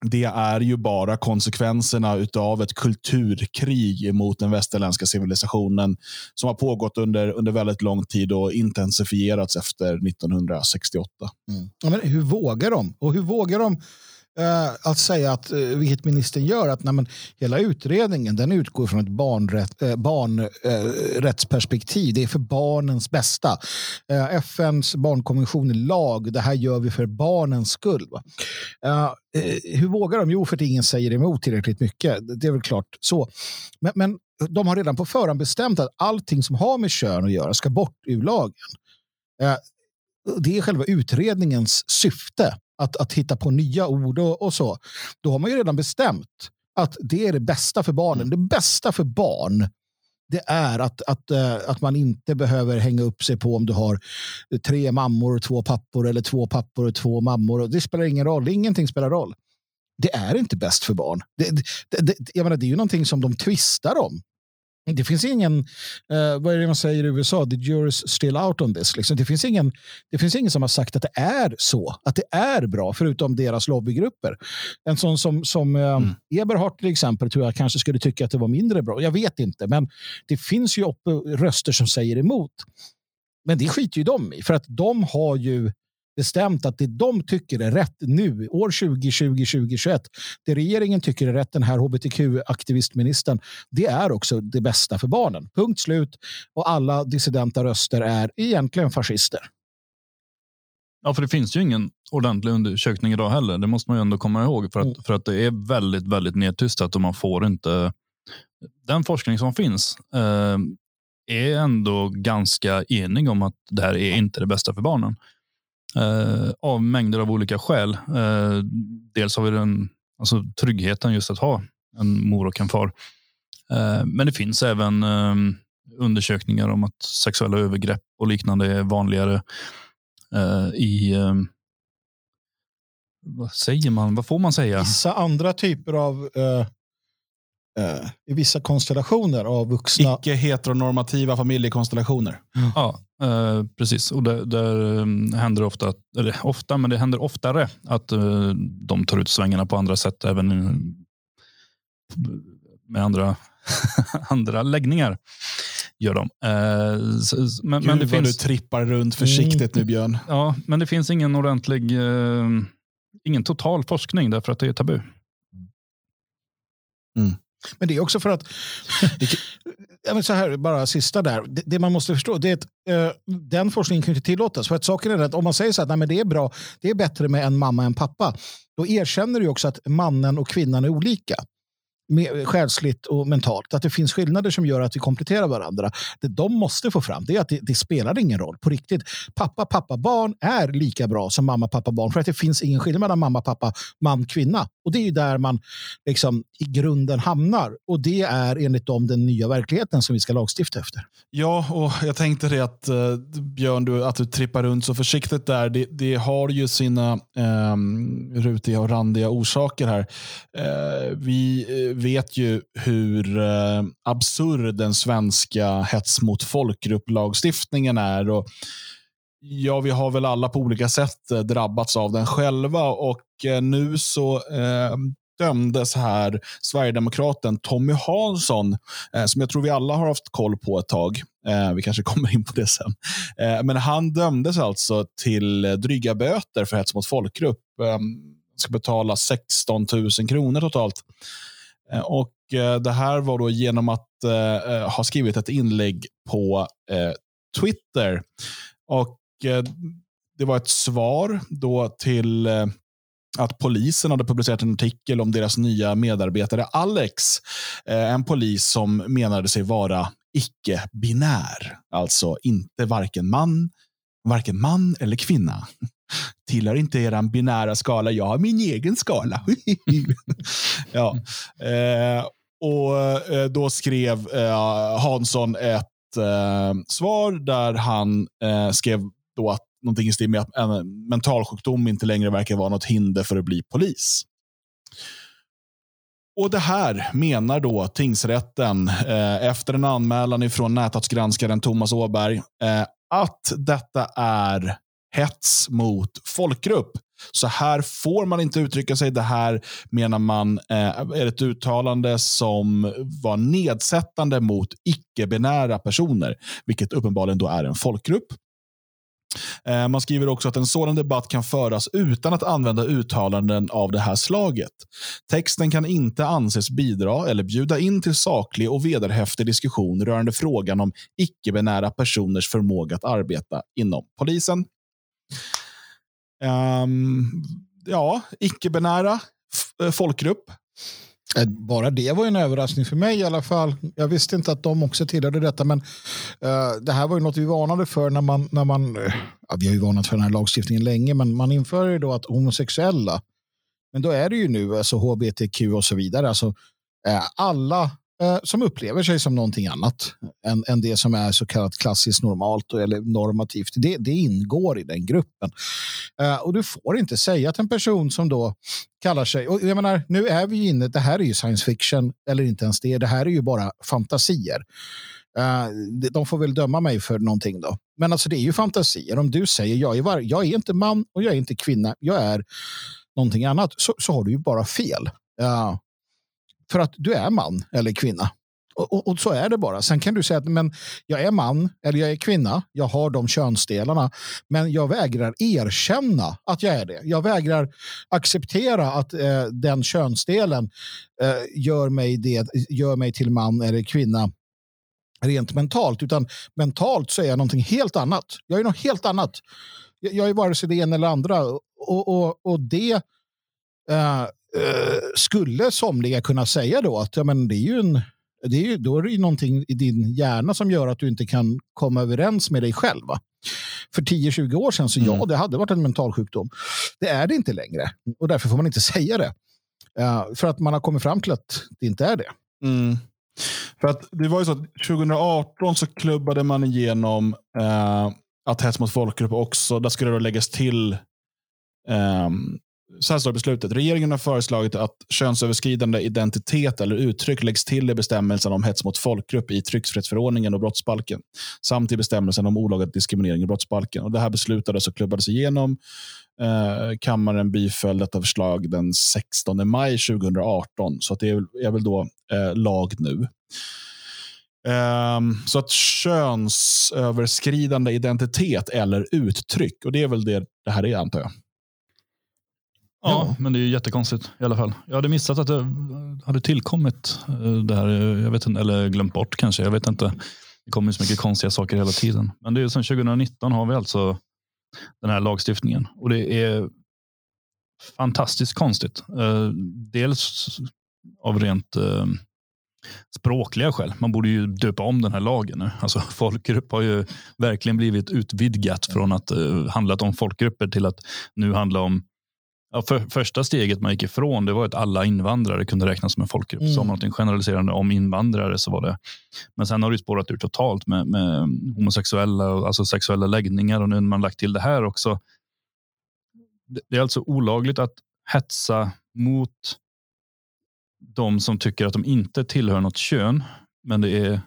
det är ju bara konsekvenserna av ett kulturkrig mot den västerländska civilisationen som har pågått under, under väldigt lång tid och intensifierats efter 1968. Mm. Ja, men hur vågar de? Och hur vågar de Eh, att säga att, eh, vilket ministern gör, att nej, men, hela utredningen den utgår från ett barnrätt, eh, barnrättsperspektiv. Eh, det är för barnens bästa. FNs barnkonvention är lag. Det här gör vi för barnens skull. hur vågar de? Jo, för att ingen säger emot tillräckligt mycket. Det är väl klart så. Men, men de har redan på förhand bestämt att allting som har med kön att göra ska bort ur lagen. Det är själva utredningens syfte att, att hitta på nya ord och, och, så. Då har man ju redan bestämt att det är det bästa för barnen. Det bästa för barn det är att, att, uh, att man inte behöver hänga upp sig på om du har tre mammor och två pappor eller två pappor och två mammor. Det spelar ingen roll. Ingenting spelar roll. Det är inte bäst för barn. Det, det, det, jag menar, det är ju någonting som de tvistar om. Det finns ingen, eh, vad är det man säger i USA, the jury's still out on this. Liksom. Det, finns ingen, det finns ingen som har sagt att det är så, att det är bra, förutom deras lobbygrupper. En sån som, som eh, mm. Eberhardt till exempel tror jag kanske skulle tycka att det var mindre bra. Jag vet inte, men det finns ju röster som säger emot. Men det skiter ju de i, för att de har ju bestämt att det de tycker är rätt nu, år 2020, 2021, det regeringen tycker är rätt, den här hbtq-aktivistministern, det är också det bästa för barnen. Punkt slut. Och alla dissidenta röster är egentligen fascister. Ja, för det finns ju ingen ordentlig undersökning idag heller. Det måste man ju ändå komma ihåg för att, mm. för att det är väldigt, väldigt nedtystat och man får inte. Den forskning som finns eh, är ändå ganska enig om att det här är inte det bästa för barnen. Eh, av mängder av olika skäl. Eh, dels har vi den alltså, tryggheten just att ha en mor och en far. Eh, men det finns även eh, undersökningar om att sexuella övergrepp och liknande är vanligare eh, i eh, vad säger man? Vad får man säga? Vissa andra typer av eh, i vissa konstellationer av vuxna. Icke heteronormativa familjekonstellationer. Ja, eh, precis. Och där, där eh, händer det ofta, eller ofta, men det händer oftare att eh, de tar ut svängarna på andra sätt, även med andra, [laughs] andra läggningar. Gör de. Eh, men, Gud, men det finns... du trippar runt försiktigt nu Björn. Ja, men det finns ingen ordentlig, eh, ingen total forskning därför att det är tabu. Mm. Men det är också för att, [laughs] så här, bara sista där, det, det man måste förstå det är att uh, den forskningen kan inte tillåtas. För att saken är att om man säger så att nej, men det är bra, det är bättre med en mamma än pappa, då erkänner du också att mannen och kvinnan är olika själsligt och mentalt. Att det finns skillnader som gör att vi kompletterar varandra. Det de måste få fram det är att det, det spelar ingen roll på riktigt. Pappa, pappa, barn är lika bra som mamma, pappa, barn. För att det finns ingen skillnad mellan mamma, pappa, man, kvinna. Och det är ju där man liksom, i grunden hamnar. Och det är enligt dem den nya verkligheten som vi ska lagstifta efter. Ja, och jag tänkte det att eh, Björn, du, att du trippar runt så försiktigt där. Det, det har ju sina eh, rutiga och randiga orsaker här. Eh, vi eh, vet ju hur eh, absurd den svenska hets mot folkgrupplagstiftningen är. Och, ja, vi har väl alla på olika sätt eh, drabbats av den själva och eh, nu så dömdes här Sverigedemokraten Tommy Hansson, eh, som jag tror vi alla har haft koll på ett tag. Eh, vi kanske kommer in på det sen. Eh, men han dömdes alltså till dryga böter för hets mot folkgrupp. Eh, ska betala 16 000 kronor totalt. Eh, och eh, Det här var då genom att eh, ha skrivit ett inlägg på Twitter. Och Det var ett svar då till att polisen hade publicerat en artikel om deras nya medarbetare Alex. Eh, en polis som menade sig vara icke-binär. Alltså inte varken man, varken man eller kvinna. Tillhör inte er binära skala. Jag har min egen skala. [laughs] ja. Eh, och eh, Då skrev eh, Hansson ett eh, svar där han skrev då att någonting i stil med att en mentalsjukdom inte längre verkar vara något hinder för att bli polis. Och Det här menar då tingsrätten eh, efter en anmälan från näthatsgranskaren Thomas Åberg eh, att detta är hets mot folkgrupp. Så här får man inte uttrycka sig. Det här menar man eh, är ett uttalande som var nedsättande mot icke-binära personer, vilket uppenbarligen då är en folkgrupp. Eh, man skriver också att en sådan debatt kan föras utan att använda uttalanden av det här slaget. Texten kan inte anses bidra eller bjuda in till saklig och vederhäftig diskussion rörande frågan om icke-binära personers förmåga att arbeta inom polisen. Um, ja, icke-binära eh, folkgrupp eh, bara det var en överraskning för mig i alla fall. Jag visste inte att de också tillhörde detta, men uh, det här var ju något vi varnade för när man, när man uh, ja, vi har ju varnat för den här lagstiftningen länge, men man inför ju då att homosexuella, men då är det ju nu alltså hbtq och så vidare, alltså uh, alla Eh, som upplever sig som någonting annat än, än det som är så kallat klassiskt normalt eller normativt. Det, det ingår i den gruppen. Eh, och du får inte säga att en person som då kallar sig, och jag menar, nu är vi inne, det här är ju science fiction, eller inte ens det, det här är ju bara fantasier. Uh, de får väl döma mig för någonting då. Men alltså det är ju fantasier. Om du säger jag är, var, jag är inte man och jag är inte kvinna, jag är någonting annat, så, så har du ju bara fel. Uh, för att du är man eller kvinna. Och, och, och, så är det bara. Sen kan du säga att men jag är man eller jag är kvinna. Jag har de könsdelarna. Men jag vägrar erkänna att jag är det. Jag vägrar acceptera att eh, den könsdelen eh, gör, mig det, gör mig till man eller kvinna rent mentalt. Utan mentalt så är jag någonting helt annat. Jag är något helt annat. Jag, jag är vare sig det ena eller andra. Och, och, och det eh, skulle somliga kunna säga då att ja, men det är ju en, det är ju, då är det ju någonting i din hjärna som gör att du inte kan komma överens med dig själv. Va? För 10-20 år sedan så mm. ja, det hade varit en mental sjukdom. Det är det inte längre och därför får man inte säga det. Uh, för att man har kommit fram till att det inte är det. Mm. För att det var ju så att 2018 så klubbade man igenom uh, att hets mot folkgrupp också, där skulle det läggas till um, så här står beslutet. Regeringen har föreslagit att könsöverskridande identitet eller uttryck läggs till i bestämmelsen om hets mot folkgrupp i tryckfrihetsförordningen och brottsbalken samt i bestämmelsen om olaga diskriminering i brottsbalken. Och det här beslutades och klubbades igenom. Eh, kammaren biföll detta förslag den 16 maj 2018, så att det är, väl då eh, lag nu. Um, så att könsöverskridande identitet eller uttryck, och det är väl det det här är antar jag. Ja, men det är ju jättekonstigt i alla fall. Jag hade missat att det hade tillkommit eh, det här. Eh, jag vet inte, eller glömt bort kanske. Jag vet inte. Det kommer så mycket konstiga saker hela tiden. Men det är sedan 2019 har vi alltså den här lagstiftningen och det är fantastiskt konstigt. Eh, dels av rent språkliga skäl. Man borde ju döpa om den här lagen nu. Alltså, [laughs] folkgrupp har ju verkligen blivit utvidgat från att handlat om folkgrupper till att nu handla om Ja, för, första steget man gick ifrån det var att alla invandrare kunde räknas som en folkgrupp. Mm. Som något generaliserande om invandrare så var det. Men sen har det spårat ur totalt med, med homosexuella, alltså sexuella läggningar och nu har man lagt till det här också. Det är alltså olagligt att hetsa mot de som tycker att de inte tillhör något kön, men det är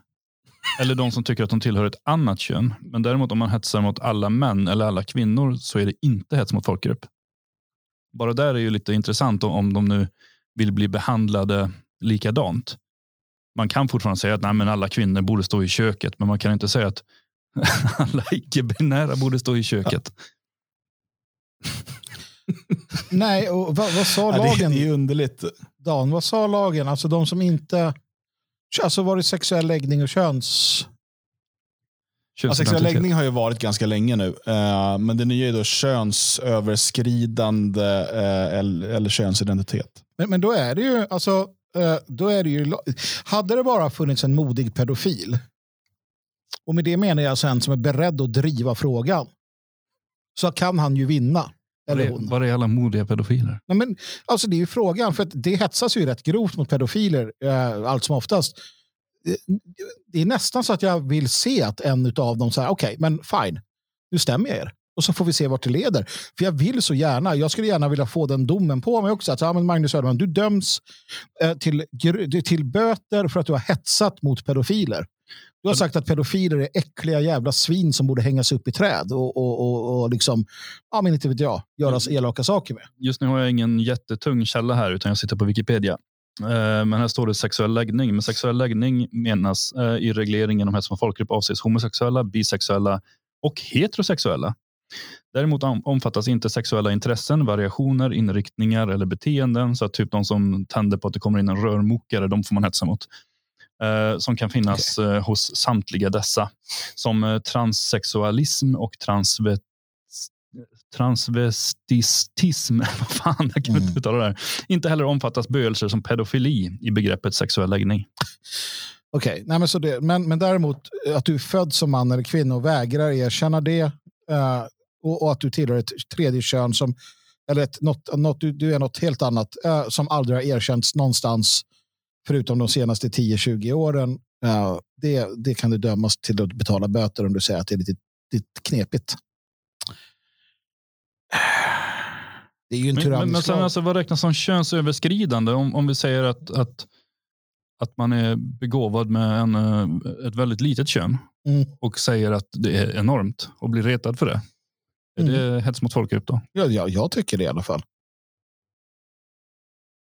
eller de som tycker att de tillhör ett annat kön. Men däremot om man hetsar mot alla män eller alla kvinnor så är det inte hets mot folkgrupp bara där är ju lite intressant om de nu vill bli behandlade likadant. Man kan fortfarande säga att nej, men alla kvinnor borde stå i köket, men man kan inte säga att [laughs] alla icke-binära borde stå i köket. [laughs] nej, och vad, vad sa lagen? det är underligt. Dan, vad sa lagen? Alltså de som inte... Alltså var det sexuell läggning och köns... Ja, sexuell läggning har ju varit ganska länge nu. Uh, men det nya är då könsöverskridande uh, eller, eller könsidentitet. Men, men då är det ju, alltså, uh, då är det ju, hade det bara funnits en modig pedofil, och med det menar jag alltså en som är beredd att driva frågan, så kan han ju vinna. Eller hon. Var är alla modiga pedofiler? Nej, men, alltså det är ju frågan, för det hetsas ju rätt grovt mot pedofiler allt som oftast det är nästan så att jag vill se att en av dem säger okej, okay, men fine, nu stämmer jag er. Och så får vi se vart det leder. För jag vill så gärna, jag skulle gärna vilja få den domen på mig också. Att, ja, men Magnus Söderman, du döms eh, till, till böter för att du har hetsat mot pedofiler. Du har sagt att pedofiler är äckliga jävla svin som borde hängas upp i träd och, och, och, och liksom, ja men inte vet jag, göras mm. elaka saker med. Just nu har jag ingen jättetung källa här utan jag sitter på Wikipedia. Eh, men här står det sexuell läggning. Med sexuell läggning menas eh, i regleringen om hets mot folkgrupp avses homosexuella, bisexuella och heterosexuella. Däremot omfattas inte sexuella intressen, variationer, inriktningar eller beteenden. Så att typ de som tänder på att det kommer in en rörmokare, de får man hetsa mot. Eh, som kan finnas okay. hos samtliga dessa. Som transsexualism och transvet transvestism, [laughs] vad fan, jag kan mm. inte uttala det här. Inte heller omfattas böjelser som pedofili i begreppet sexuell läggning. Okej, okay. men, men, men däremot att du är född som man eller kvinna och vägrar erkänna det uh, och, och, att du tillhör ett tredje kön som, eller ett, något, något, du, du är något helt annat uh, som aldrig har erkänts någonstans förutom de senaste 10-20 åren, uh, det, det kan du dömas till att betala böter om du säger att det är lite, lite knepigt. Det är ju en men, men, men sen alltså, vad räknas som könsöverskridande? Om, om vi säger att, att, att man är begåvad med en, ett väldigt litet kön mm. och säger att det är enormt och blir retad för det. Är mm. det hets mot folkgrupp då? Ja, ja, jag tycker det i alla fall.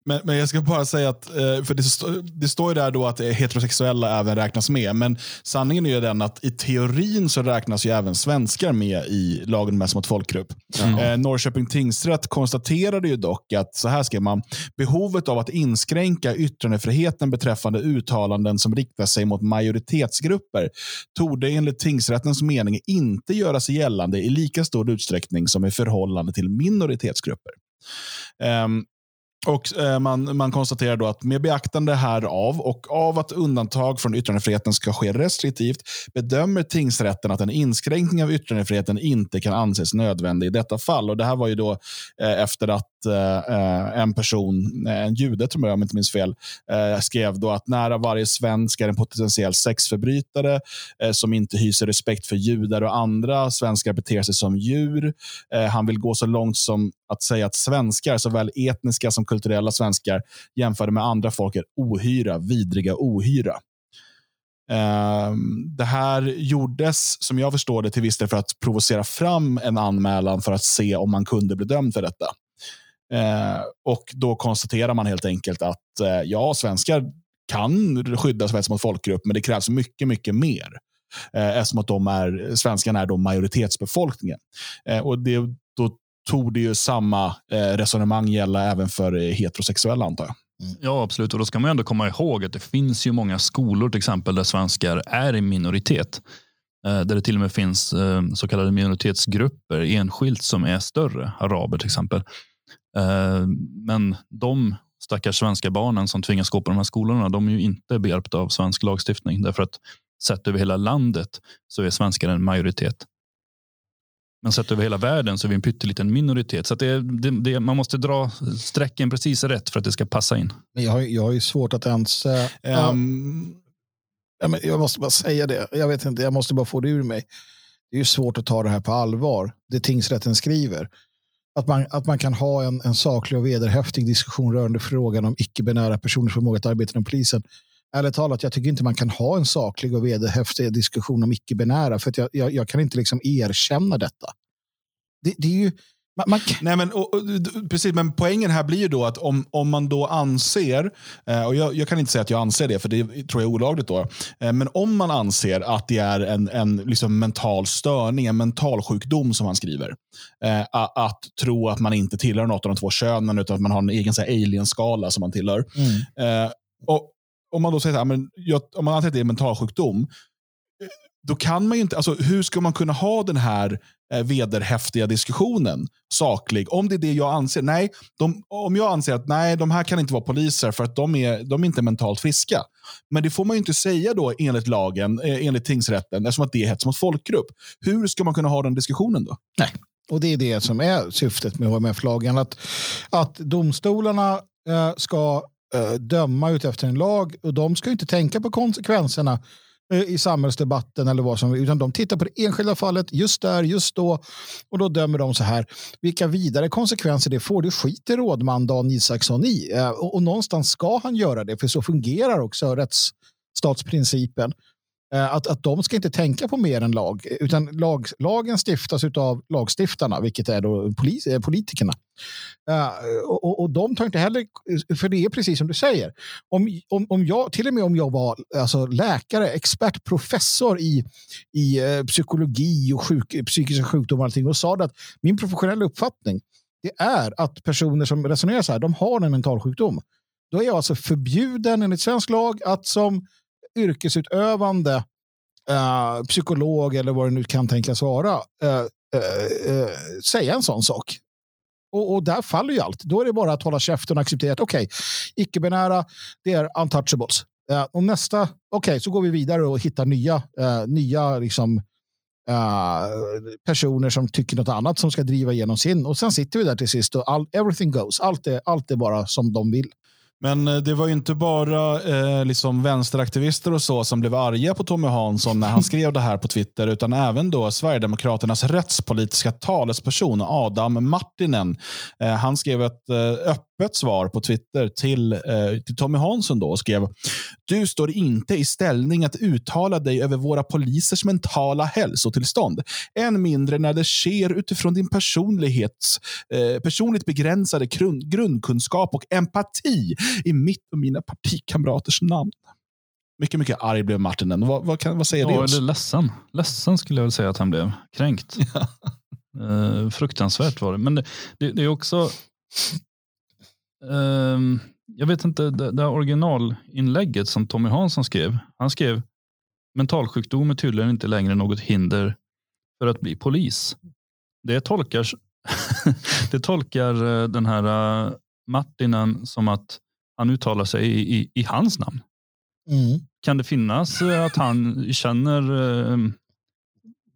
Men, men jag ska bara säga att, eh, för det, stå, det står ju där då att heterosexuella även räknas med. Men sanningen är ju den att i teorin så räknas ju även svenskar med i lagen om mot folkgrupp. Mm. Eh, Norrköping tingsrätt konstaterade ju dock att, så här skrev man, behovet av att inskränka yttrandefriheten beträffande uttalanden som riktar sig mot majoritetsgrupper torde enligt tingsrättens mening inte göra sig gällande i lika stor utsträckning som i förhållande till minoritetsgrupper. Um, och eh, man, man konstaterar då att med beaktande härav och av att undantag från yttrandefriheten ska ske restriktivt bedömer tingsrätten att en inskränkning av yttrandefriheten inte kan anses nödvändig i detta fall. Och Det här var ju då eh, efter att Eh, eh, en person, eh, en jude tror jag om jag inte minns fel, skrev då att nära varje svensk är en potentiell sexförbrytare som inte hyser respekt för judar och andra. Svenskar beter sig som djur. Han vill gå så långt som att säga att svenskar, såväl etniska som kulturella svenskar, jämförda med andra folk är ohyra, vidriga ohyra. Ehm, det här gjordes, som jag förstår det, till viss del för att provocera fram en anmälan för att se om man kunde bli dömd för detta. Eh, och Då konstaterar man helt enkelt att eh, ja, svenskar kan skyddas mot folkgrupp, men det krävs mycket, mycket mer. Eh, eftersom att de är, svenskarna är då majoritetsbefolkningen. Eh, och det, då tog det ju samma eh, resonemang gälla även för eh, heterosexuella antar jag. Mm. Ja, absolut. Och då ska man ändå komma ihåg att det finns ju många skolor till exempel där svenskar är i minoritet. Eh, där det till och med finns eh, så kallade minoritetsgrupper enskilt som är större. Araber till exempel. Men de stackars svenska barnen som tvingas gå på de här skolorna, de är ju inte behjälpta av svensk lagstiftning. Därför att sett över hela landet så är svenskar en majoritet. Men sett över hela världen så är vi en pytteliten minoritet. Så det, det, det, man måste dra strecken precis rätt för att det ska passa in. Jag har, jag har svårt att ens... Um, ja, men jag måste bara säga det. Jag vet inte, jag måste bara få det ur mig. Det är svårt att ta det här på allvar. Det tingsrätten skriver. Att man, att man kan ha en, en saklig och vederhäftig diskussion rörande frågan om icke-binära personers förmåga att arbeta inom polisen. Ärligt talat, jag tycker inte man kan ha en saklig och vederhäftig diskussion om icke-binära. För jag, jag, jag, kan inte liksom erkänna detta. Det, det är ju... Man, man... Nej, men, och, och, precis, men poängen här blir ju då att om, om man då anser, eh, och jag, jag, kan inte säga att jag anser det, för det tror jag är olagligt då. Eh, men om man anser att det är en, en liksom mental störning, en mental sjukdom som man skriver. Eh, att tro att man inte tillhör något av de två könen, utan att man har en egen alien-skala som man tillhör. Mm. och om man då säger att om man anser att det är en mental sjukdom, då kan man ju inte, alltså, hur ska man kunna ha den här eh, vederhäftiga diskussionen saklig? Om det är det jag anser. Nej, de, om jag anser att nej, de här kan inte vara poliser för att de är, de är inte mentalt friska. Men det får man ju inte säga då enligt lagen, eh, enligt tingsrätten, eftersom att det är hets mot folkgrupp. Hur ska man kunna ha den diskussionen då? Nej, och det är det som är syftet med HMF-lagen. Att, att domstolarna eh, ska eh, döma ut efter en lag och de ska inte tänka på konsekvenserna Eh, i samhällsdebatten eller vad som utan de tittar på det enskilda fallet just där, just då och då dömer de så här. Vilka vidare konsekvenser det får, det skiter rådman Dan Isaksson i eh, och, och någonstans ska han göra det, för så fungerar också rättsstatsprincipen. Eh, att, att de ska inte tänka på mer än lag, utan lag, lagen stiftas av lagstiftarna, vilket är då polis, eh, politikerna. Uh, och, och de tar inte heller, för det är precis som du säger. Om, om, om jag, till och med om jag var alltså, läkare, expert, professor i, i uh, psykologi och sjuk, psykiska sjukdomar och, allting, och sa att min professionella uppfattning det är att personer som resonerar så här, de har en mental sjukdom. Då är jag alltså förbjuden enligt svensk lag att som yrkesutövande eh, psykolog eller vad det nu kan tänkas vara eh, eh, eh, säga en sån sak. Och, och, där faller ju allt. Då är det bara att hålla käften och acceptera att okej, okay, icke-binära, det är untouchables. Eh, och nästa, okej, okay, så går vi vidare och hittar nya, nya liksom, personer som tycker något annat som ska driva igenom sin. Och sen sitter vi där till sist och all, everything goes. Allt är, allt är bara som de vill. Men eh, det var ju inte bara eh, liksom vänsteraktivister och så som blev arga på Tommy Hansson när han [laughs] skrev det här på Twitter, utan även då Sverigedemokraternas rättspolitiska talesperson Adam Martinen. Eh, han skrev ett eh, öppet svar på Twitter till, eh, till Tommy Hansson då och skrev Du står inte i ställning att uttala dig över våra polisers mentala hälsotillstånd. Än mindre när det sker utifrån din personlighets, eh, personligt begränsade grund, grundkunskap och empati i mitt och mina partikamraters namn. Mycket, mycket arg blev Martinen. Vad, vad, kan, vad säger ja, det oss? Eller ledsen. Ledsen skulle jag väl säga att han blev. Kränkt. [laughs] uh, fruktansvärt var det. Men det, det, det är också... Uh, jag vet inte, det, det originalinlägget som Tommy Hansson skrev. Han skrev mentalsjukdom är tydligen inte längre något hinder för att bli polis. Det tolkar, [laughs] det tolkar eh, den här uh, Martinen som att han uttalar sig i, i, i hans namn. Mm. Kan det finnas eh, att han känner eh,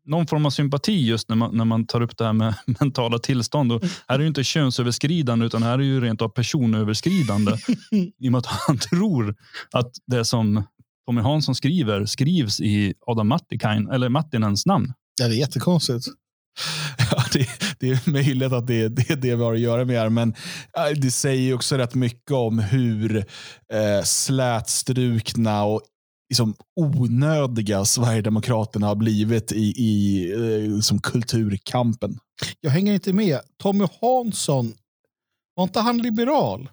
någon form av sympati just när man, när man tar upp det här med [laughs] mentala tillstånd. Och här är det inte könsöverskridande utan här är ju rent av personöverskridande. [laughs] I och med att han [laughs] tror att det som Tommy Hansson skriver skrivs i Adam Mattikain, eller Mattinens namn. Ja, det är jättekonstigt. [laughs] Det, det, är möjligt att det, det är det vi har att göra med här, men det säger också rätt mycket om hur eh, slätstrukna och liksom onödiga Sverigedemokraterna har blivit i, i eh, som kulturkampen. Jag hänger inte med. Tommy Hansson, var inte han liberal?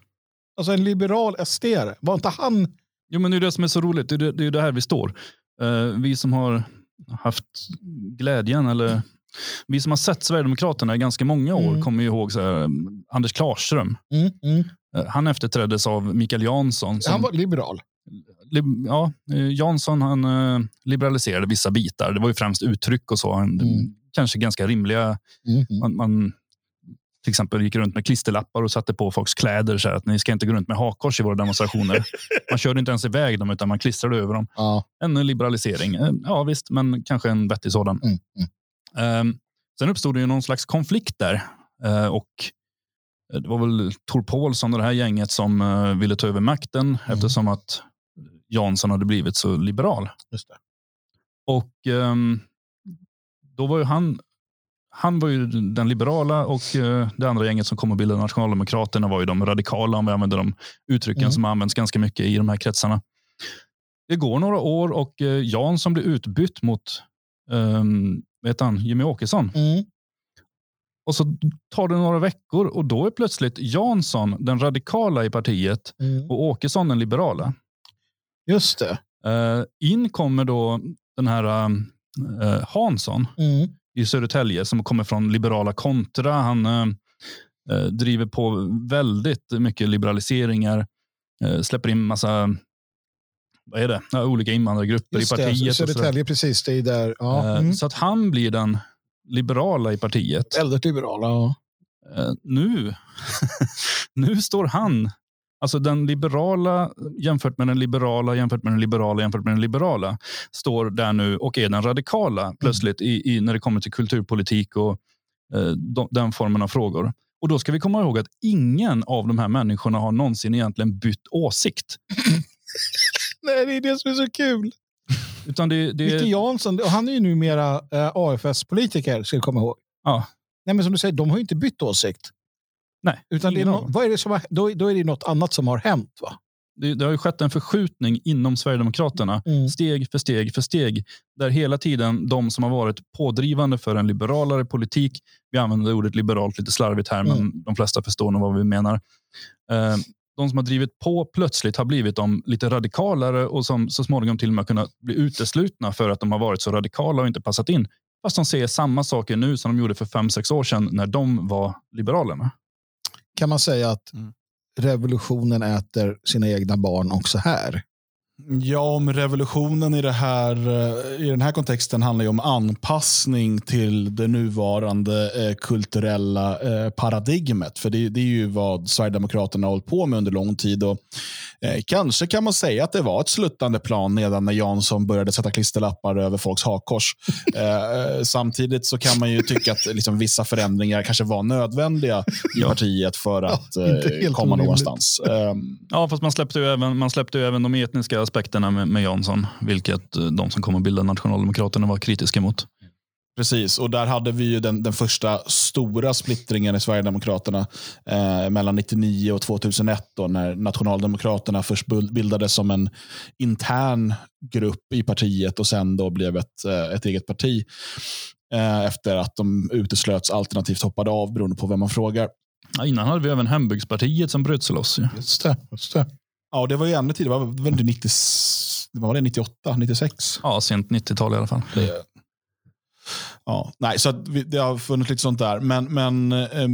Alltså en liberal SD. Var inte han... Jo, men det är det som är så roligt. Det är det, det, är det här vi står. Uh, vi som har haft glädjen eller vi som har sett Sverigedemokraterna i ganska många år mm. kommer ihåg så här, Anders Klarström. Mm, mm. Eh, han efterträddes av Mikael Jansson. Som, han var liberal. Li, ja, eh, Jansson han uh, liberaliserade vissa bitar. Det var ju främst uttryck och så. Mm. Kanske ganska rimliga. Mm, mm. Man, man, till exempel gick runt med klisterlappar och satte på folks kläder. Så att ni ska inte gå runt med hakkors i våra demonstrationer. [laughs] man körde inte ens iväg dem utan man klistrade över dem. Ja. En liberalisering. Ja visst, men kanske en vettig sådan. Mm. Um, sen uppstod det ju någon slags konflikt där. Uh, och det var väl Tor Paulsson och det här gänget som uh, ville ta över makten mm. eftersom att Jansson hade blivit så liberal. Och um, då var ju han han var ju den liberala och det andra gänget som kom att bilda Nationaldemokraterna var ju de radikala, om vi använder de uttrycken mm. som används ganska mycket i de här kretsarna. Det går några år och Jansson blir utbytt mot um, vet han, Jimmy Åkesson. Mm. Och så tar det några veckor och då är plötsligt Jansson den radikala i partiet mm. och Åkesson den liberala. Just det. Uh, in kommer då den här uh, Hansson mm. i Södertälje som kommer från liberala kontra. Han uh, driver på väldigt mycket liberaliseringar. släpper in massa vad är det? olika invandrargrupper Just i partiet. Det, Södertälje, precis. Det är där. Ja. Eh, mm. Så att han blir den liberala i partiet. Väldigt liberala. Ja. Eh, nu, [laughs] nu står han, alltså den liberala jämfört med den liberala, jämfört med den liberala, jämfört med den liberala, står där nu och är den radikala mm. plötsligt i, i, när det kommer till kulturpolitik och eh, de, den formen av frågor. Och då ska vi komma ihåg att ingen av de här människorna har någonsin egentligen bytt åsikt. [laughs] Nej, det är det som är så kul. Utan det, det... Micke Jansson, han är ju numera eh, AFS-politiker, ska du komma ihåg. Ja. Nej, men som du säger, de har ju inte bytt åsikt. Nej. Utan det är no vad är det som har, då, då är det något annat som har hänt. va? Det, det, har ju skett en förskjutning inom Sverigedemokraterna, mm. steg för steg för steg, där hela tiden de som har varit pådrivande för en liberalare politik, vi använder ordet liberalt lite slarvigt här, mm. men de flesta förstår nog vad vi menar. Eh, de som har drivit på plötsligt har blivit de lite radikalare och som så småningom till och med kunnat bli uteslutna för att de har varit så radikala och inte passat in. Fast de säger samma saker nu som de gjorde för fem sex år sedan när de var liberalerna. Kan man säga att mm. revolutionen äter sina egna barn också här? Ja, om revolutionen i, det här, eh, i den här kontexten handlar ju om anpassning till det nuvarande eh, kulturella eh, paradigmet. För det, det, är ju vad Sverigedemokraterna har hållit på med under lång tid. Och, eh, kanske kan man säga att det var ett sluttande plan redan när Jansson började sätta klisterlappar över folks hakkors. Eh, samtidigt så kan man ju tycka att liksom, vissa förändringar kanske var nödvändiga i partiet för att komma någonstans. Ehm. ja, fast man släppte ju även, man släppte ju även de etniska aspekterna med, med Jansson, vilket eh, de som kom att bilda Nationaldemokraterna var kritiska mot. Precis, och där hade vi ju den, den första stora splittringen i Sverigedemokraterna eh, mellan 99 och 2001 då, när Nationaldemokraterna först bildades som en intern grupp i partiet och sen då blev ett, eh, ett eget parti eh, efter att de uteslöts alternativt hoppade av beroende på vem man frågar. Ja, innan hade vi även Hembygdspartiet som bröt sig loss. Just det, just det. Ja, det var ju ännu tidigare. Det var väl 90, var det 98, 96? Ja, sent 90-tal i alla fall. Det. Ja, nej, så det har funnits lite sånt där. Men, men eh,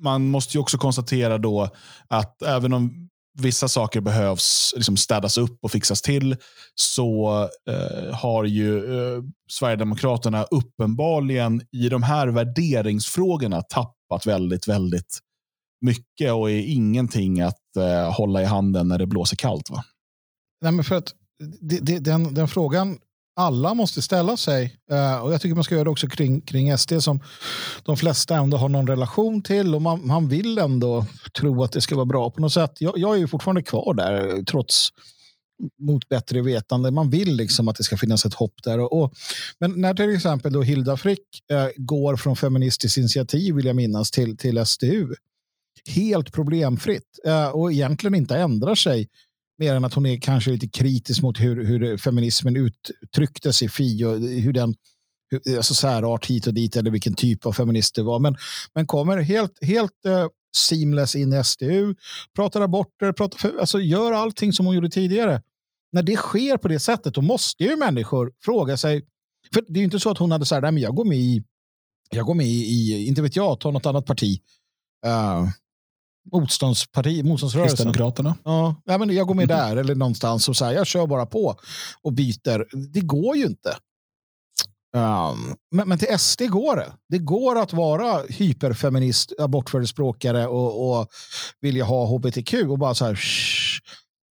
man måste ju också konstatera då att även om vissa saker behövs liksom städas upp och fixas till så eh, har ju eh, Sverigedemokraterna uppenbarligen i de här värderingsfrågorna tappat väldigt, väldigt mycket och är ingenting att eh, hålla i handen när det blåser kallt. Va? Nej, men för att det, det, den, den frågan alla måste ställa sig, eh, och jag tycker man ska göra det också kring, kring SD som de flesta ändå har någon relation till och man, man vill ändå tro att det ska vara bra på något sätt. Jag, jag är ju fortfarande kvar där trots mot bättre vetande. Man vill liksom att det ska finnas ett hopp där. Och, och men när till exempel då Hilda Frick eh, går från Feministiskt initiativ, vill jag minnas, till, till SDU helt problemfritt eh, och egentligen inte ändrar sig mer än att hon är kanske lite kritisk mot hur, hur feminismen uttrycktes i Fi och hur den alltså särart hit och dit eller vilken typ av feminist det var. Men, men kommer helt, helt uh, seamless in i SDU, pratar aborter, pratar alltså gör allting som hon gjorde tidigare. När det sker på det sättet då måste ju människor fråga sig, för det är ju inte så att hon hade så här, nej men jag går med i, jag går med i, inte vet jag, ta något annat parti. Uh, motståndsparti, motståndsrörelsen. Kristdemokraterna. Ja, ja, men jag går med där eller någonstans och så här, jag kör bara på och byter. Det går ju inte. Um, men, men till SD går det. Det går att vara hyperfeminist, abortförespråkare och, och vilja ha hbtq och bara så här. Shh.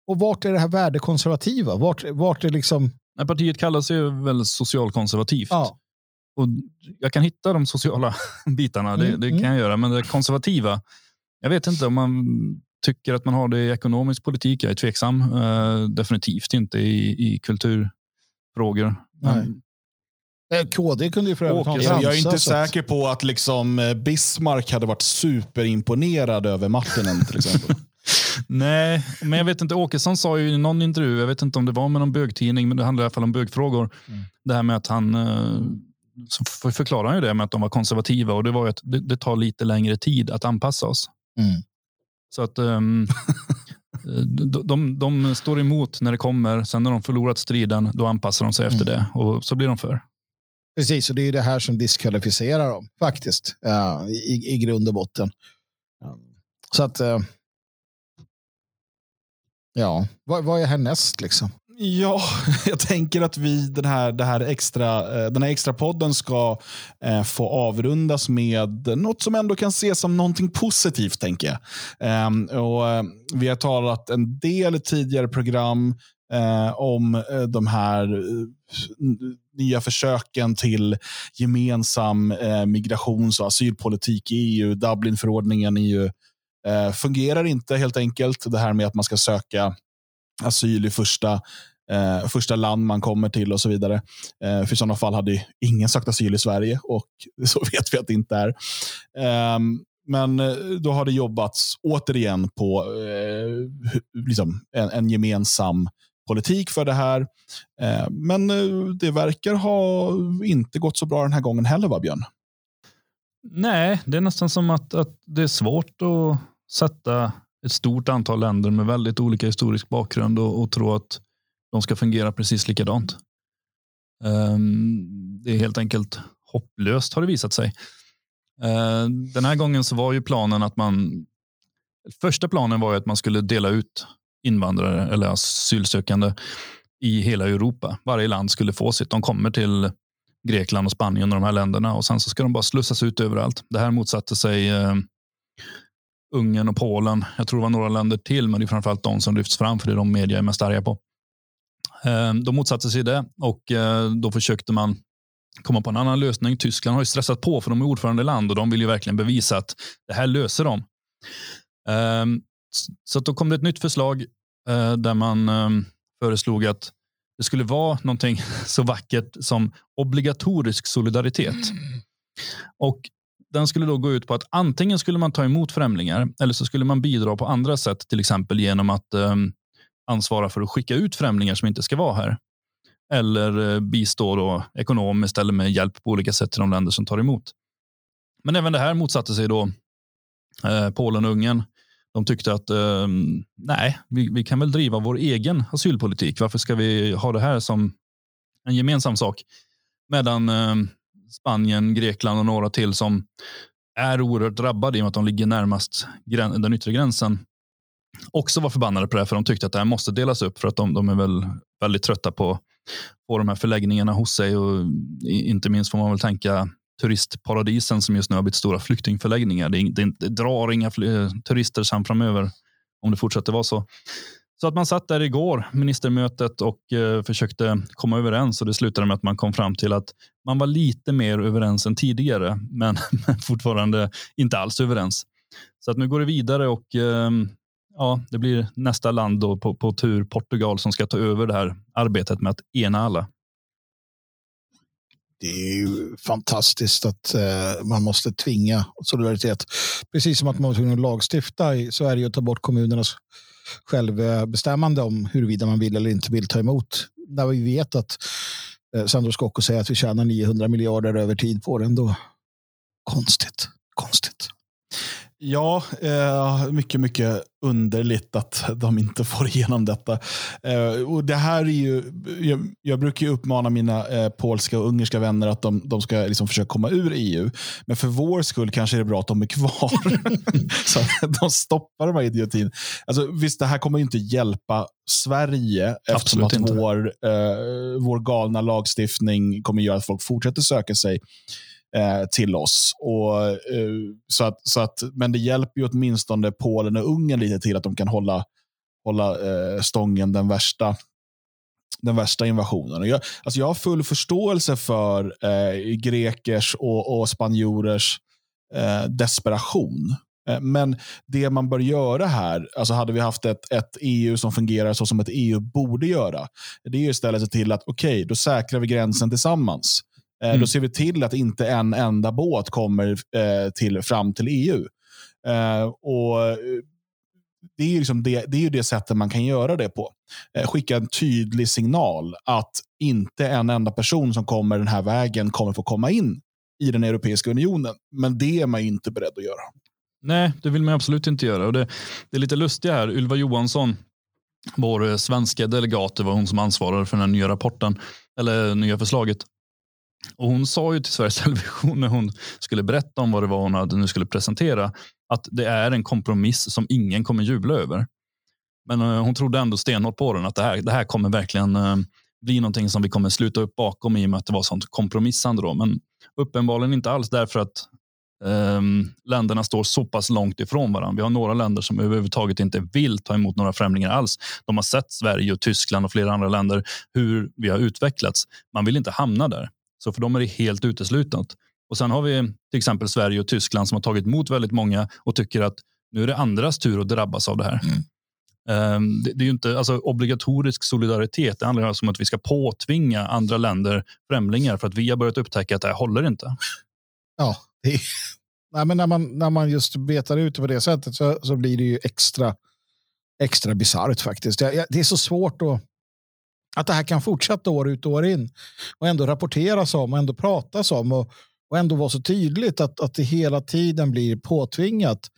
Och vart är det här värdekonservativa? Vart, vart är liksom... Nej, partiet kallas ju väl socialkonservativt. Ja. Och jag kan hitta de sociala [laughs] bitarna, mm, det, det, kan mm. jag göra. Men det konservativa, jag vet inte om man tycker att man har det i ekonomisk politik. Jag är tveksam. Uh, definitivt inte i, i kulturfrågor. Nej. Eh, KD kunde ju för övrigt ha Jag är inte säker på att liksom eh, Bismarck hade varit superimponerad över Martinen till exempel. [laughs] Nej, men jag vet inte. Åkesson sa ju i någon intervju, jag vet inte om det var med någon bögtidning, men det handlar i alla fall om bögfrågor. Mm. Det här med att han så förklarar han ju det med att de var konservativa och det var att det, det tar lite längre tid att anpassa oss. Mm. Så att [laughs] um, de, de, de, står emot när det kommer. Sen när de förlorat striden, då anpassar de sig efter mm. det och så blir de för. Precis, och det är det här som diskvalificerar dem faktiskt uh, i, i grund och botten. Um, så att. Uh, ja, vad, vad är härnäst liksom? Ja, [laughs] jag tänker att vi den här, det här extra, eh, den här extra podden ska eh, få avrundas med något som ändå kan ses som någonting positivt. tänker jag. Ehm, och, eh, vi har talat en del i tidigare program om de här nya försöken till gemensam migrations och asylpolitik i EU. Dublinförordningen EU fungerar inte helt enkelt. Det här med att man ska söka asyl i första, eh, första land man kommer till och så vidare. Eh, för i sådana fall hade ingen sökt asyl i Sverige och [laughs] så vet vi att det inte är. Ehm, eh, men då har det jobbats återigen på eh, liksom en, en, gemensam politik för det här. Eh, men eh, det verkar ha inte gått så bra den här gången heller, va Björn? Nej, det är nästan som att, att det är svårt att sätta ett stort antal länder med väldigt olika historisk bakgrund och, och tro att de ska fungera precis likadant. Um, det är helt enkelt hopplöst har det visat sig. Uh, den här gången så var ju planen att man Första planen var ju att man skulle dela ut invandrare eller asylsökande i hela Europa. Varje land skulle få sitt. De kommer till Grekland och Spanien och de här länderna och sen så ska de bara slussas ut överallt. Det här motsatte sig ehm, Ungern och Polen. Jag tror det var några länder till, men det är framförallt de som lyfts fram för det är de media är mest arga på. Eh, de motsatte sig det och eh, då försökte man komma på en annan lösning. Tyskland har ju stressat på för de är ordförande land och de vill ju verkligen bevisa att det här löser de. Eh, så då kom det ett nytt förslag eh, där man ehm, föreslog att det skulle vara någonting [laughs] så vackert som obligatorisk solidaritet. Mm. Och den skulle då gå ut på att antingen skulle man ta emot främlingar eller så skulle man bidra på andra sätt, till exempel genom att eh, ansvara för att skicka ut främlingar som inte ska vara här. Eller eh, bistå då ekonomiskt eller med hjälp på olika sätt till de länder som tar emot. Men även det här motsatte sig då eh, Polen och Ungern. De tyckte att ehm, nej, vi, vi, kan väl driva vår egen asylpolitik. Varför ska vi ha det här som en gemensam sak? Medan ehm, Spanien, Grekland och några till som är oerhört drabbade i och med att de ligger närmast den yttre gränsen också var förbannade på det här för de tyckte att det här måste delas upp för att de, de är väl väldigt trötta på, på de här förläggningarna hos sig och inte minst får man väl tänka turistparadisen som just nu har blivit stora flyktingförläggningar. Det, det, det drar inga eh, turister sen framöver om det fortsätter vara så. Så att man satt där igår, ministermötet, och eh, försökte komma överens och det slutade med att man kom fram till att man var lite mer överens än tidigare, men, [laughs] men fortfarande inte alls överens. Så att nu går det vidare och eh, ja, det blir nästa land då på, på tur, Portugal, som ska ta över det här arbetet med att ena alla. Det är ju fantastiskt att eh, man måste tvinga solidaritet. Precis som att man var tvungen att lagstifta i Sverige och ta bort kommunernas självbestämmande om huruvida man vill eller inte vill ta emot. När vi vet att eh, Sandro Scocco säger att vi tjänar 900 miljarder över tid på det då Konstigt, konstigt. Ja, eh, mycket, mycket underligt att de inte får igenom detta. Eh, och det här är ju, jag, jag brukar ju uppmana mina eh, polska och ungerska vänner att de, de ska liksom försöka komma ur EU. Men för vår skull kanske är det bra att de är kvar. [laughs] [laughs] så de stoppar de här idiotin. Alltså, visst, det här kommer inte hjälpa Sverige eftersom att vår, eh, vår galna lagstiftning kommer göra att folk fortsätter söka sig Eh, till oss. Och, eh, så att, så att, men det hjälper ju åtminstone Polen och Ungern lite till att de kan hålla, hålla eh, stången den värsta den värsta invasionen. Och jag, alltså jag har full förståelse för eh, grekers och, och spanjorers eh, desperation. Eh, men det man bör göra här, alltså hade vi haft ett, ett EU som fungerar så som ett EU borde göra, det är istället se till att okej, okay, då säkrar vi gränsen tillsammans. Eh, mm. Då ser vi till att inte en enda båt kommer eh, till, fram till EU. Eh, och det är, liksom det, det är ju det sättet man kan göra det på. skicka en tydlig signal att inte en enda person som kommer den här vägen kommer få komma in i den Europeiska unionen. Men det är man inte beredd att göra. Nej, det vill man absolut inte göra. Och det, det är lite lustigt här. Ylva Johansson, vår svenska delegat, det var hon som ansvarade för den nya rapporten, eller nya förslaget. Och hon sa ju till Sveriges [laughs] Television när hon skulle berätta om vad det var hon hade, nu skulle presentera att det är en kompromiss som ingen kommer jubla över. Men eh, hon trodde ändå stenhårt på den att det här, det här kommer verkligen eh, bli någonting som vi kommer sluta upp bakom i och med att det var sånt kompromissande. Då. Men uppenbarligen inte alls därför att um, länderna står så pass långt ifrån varandra. Vi har några länder som överhuvudtaget inte vill ta emot några främlingar alls. De har sett Sverige och Tyskland och flera andra länder hur vi har utvecklats. Man vill inte hamna där. Så för dem är det helt uteslutet. Och sen har vi till exempel Sverige och Tyskland som har tagit emot väldigt många och tycker att nu är det andras tur att drabbas av det här. Mm. Um, det, det, är ju inte alltså, obligatorisk solidaritet. Det handlar alltså om att vi ska påtvinga andra länder främlingar för att vi har börjat upptäcka att det här håller inte. Ja, är, nej, men när, man, när man just betar ut det på det sättet så, så blir det ju extra, extra bisarrt faktiskt. Det, det är så svårt att att det här kan fortsätta år ut och år in och ändå rapporteras om och ändå pratas om och, och ändå vara så tydligt att, att det hela tiden blir påtvingat.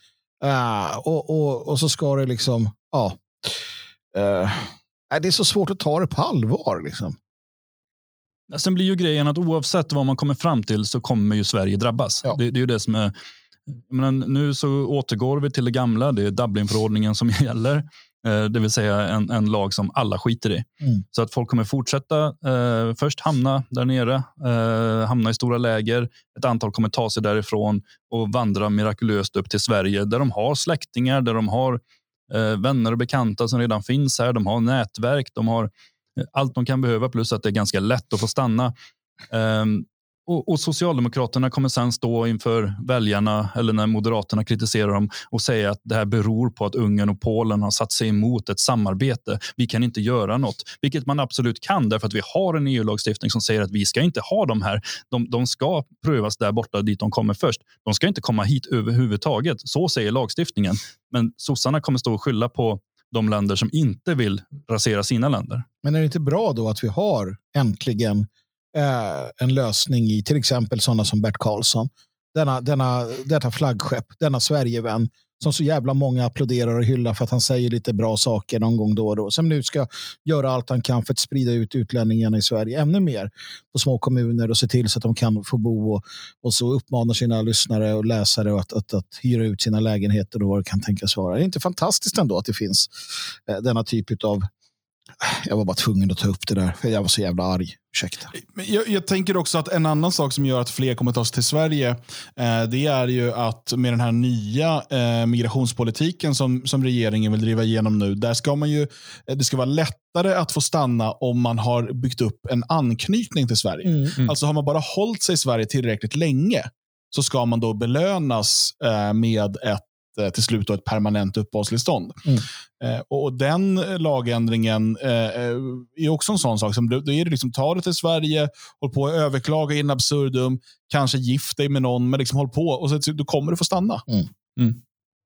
Uh, och, och, och så ska det liksom, ja. Uh, det är så svårt att ta det på allvar. Liksom. Sen blir ju grejen att oavsett vad man kommer fram till så kommer ju Sverige drabbas. Ja. Det, det, är ju det som är... Men nu så återgår vi till det gamla. Det är Dublinförordningen som gäller. Eh, det vill säga en, en lag som alla skiter i. Mm. Så att folk kommer fortsätta eh, först hamna där nere, eh, hamna i stora läger. Ett antal kommer ta sig därifrån och vandra mirakulöst upp till Sverige där de har släktingar, där de har eh, vänner och bekanta som redan finns här. De har nätverk, de har eh, allt de kan behöva plus att det är ganska lätt att få stanna. Och, och, Socialdemokraterna kommer sen stå inför väljarna eller när Moderaterna kritiserar dem och säga att det här beror på att Ungern och Polen har satt sig emot ett samarbete. Vi kan inte göra något, vilket man absolut kan därför att vi har en EU-lagstiftning som säger att vi ska inte ha dem här. De, de ska prövas där borta dit de kommer först. De ska inte komma hit överhuvudtaget. Så säger lagstiftningen. Men sossarna kommer stå och skylla på de länder som inte vill rasera sina länder. Men är det inte bra då att vi har äntligen eh, en lösning i till exempel sådana som Bert Karlsson. Denna, denna, detta flaggskepp, denna Sverigevän som så jävla många applåderar och hyllar för att han säger lite bra saker någon gång då och då. Som nu ska göra allt han kan för att sprida ut utlänningarna i Sverige ännu mer på små kommuner och se till så att de kan få bo och, och så uppmanar sina lyssnare och läsare att, att, att hyra ut sina lägenheter och vad det kan tänkas vara. Det är inte fantastiskt ändå att det finns eh, denna typ av jag var bara tvungen att ta upp det där, för jag var så jävla arg. Ursäkta. Jag, jag, tänker också att en annan sak som gör att fler kommer ta sig till Sverige, eh, det är ju att med den här nya eh, migrationspolitiken som, som regeringen vill driva igenom nu, där ska man ju, eh, det ska vara lättare att få stanna om man har byggt upp en anknytning till Sverige. Mm. Mm. Alltså har man bara hållit sig i Sverige tillräckligt länge, så ska man då belönas eh, med ett till slut ett permanent uppehållstillstånd. Mm. Eh, och Den lagändringen eh, är också en sån sak. Som, då är det liksom, ta det till Sverige, håll på att överklaga in absurdum, kanske gift dig med någon, men liksom håll på och så, då kommer du få stanna. Mm. Mm.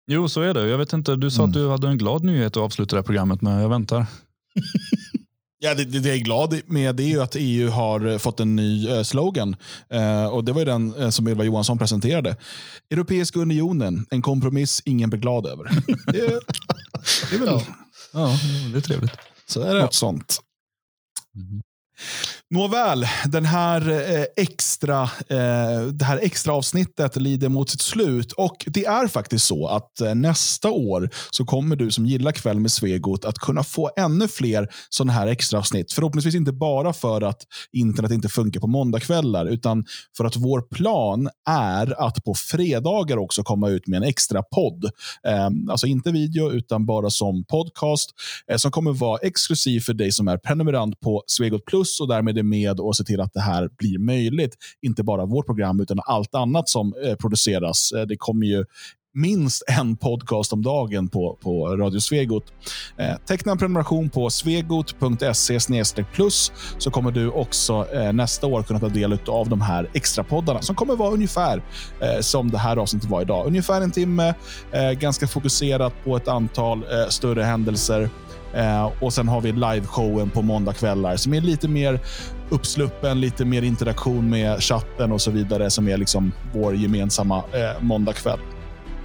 Jo, så är det. Jag vet inte, du sa att mm. du hade en glad nyhet att avsluta det här programmet med. Jag väntar. [laughs] Ja, det, det, jag är glad med det är ju att EU har eh, fått en ny eh, slogan. Eh, och Det var den eh, som Ylva Johansson presenterade. Europeiska unionen, en kompromiss ingen blir glad över. [laughs] det, det är väl... Ja. ja, det är trevligt. Så är det. Något sånt. Mm. Nåväl, den här eh, extra, eh, det här extra avsnittet lider mot sitt slut. Och Det är faktiskt så att eh, nästa år så kommer du som gillar Kväll med Svegot att kunna få ännu fler sådana här extra avsnitt. Förhoppningsvis inte bara för att internet inte funkar på måndagskvällar, utan för att vår plan är att på fredagar också komma ut med en extra podd. Ehm, alltså inte video, utan bara som podcast som kommer vara exklusiv för dig som är prenumerant på Svegot Plus och därmed är med och ser till att det här blir möjligt. Inte bara vårt program, utan allt annat som eh, produceras. Eh, det kommer ju minst en podcast om dagen på, på Radio Svegot. Eh, teckna en prenumeration på svegot.se plus så kommer du också eh, nästa år kunna ta del av de här extra poddarna som kommer vara ungefär eh, som det här avsnittet var idag. Ungefär en timme, eh, ganska fokuserat på ett antal eh, större händelser. Eh, och sen har vi liveshowen på måndagkvällar som är lite mer uppsluppen, lite mer interaktion med chatten och så vidare som är liksom vår gemensamma eh, måndagkväll.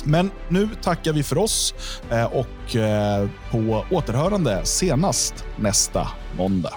Men nu tackar vi för oss eh, och eh, på återhörande senast nästa måndag.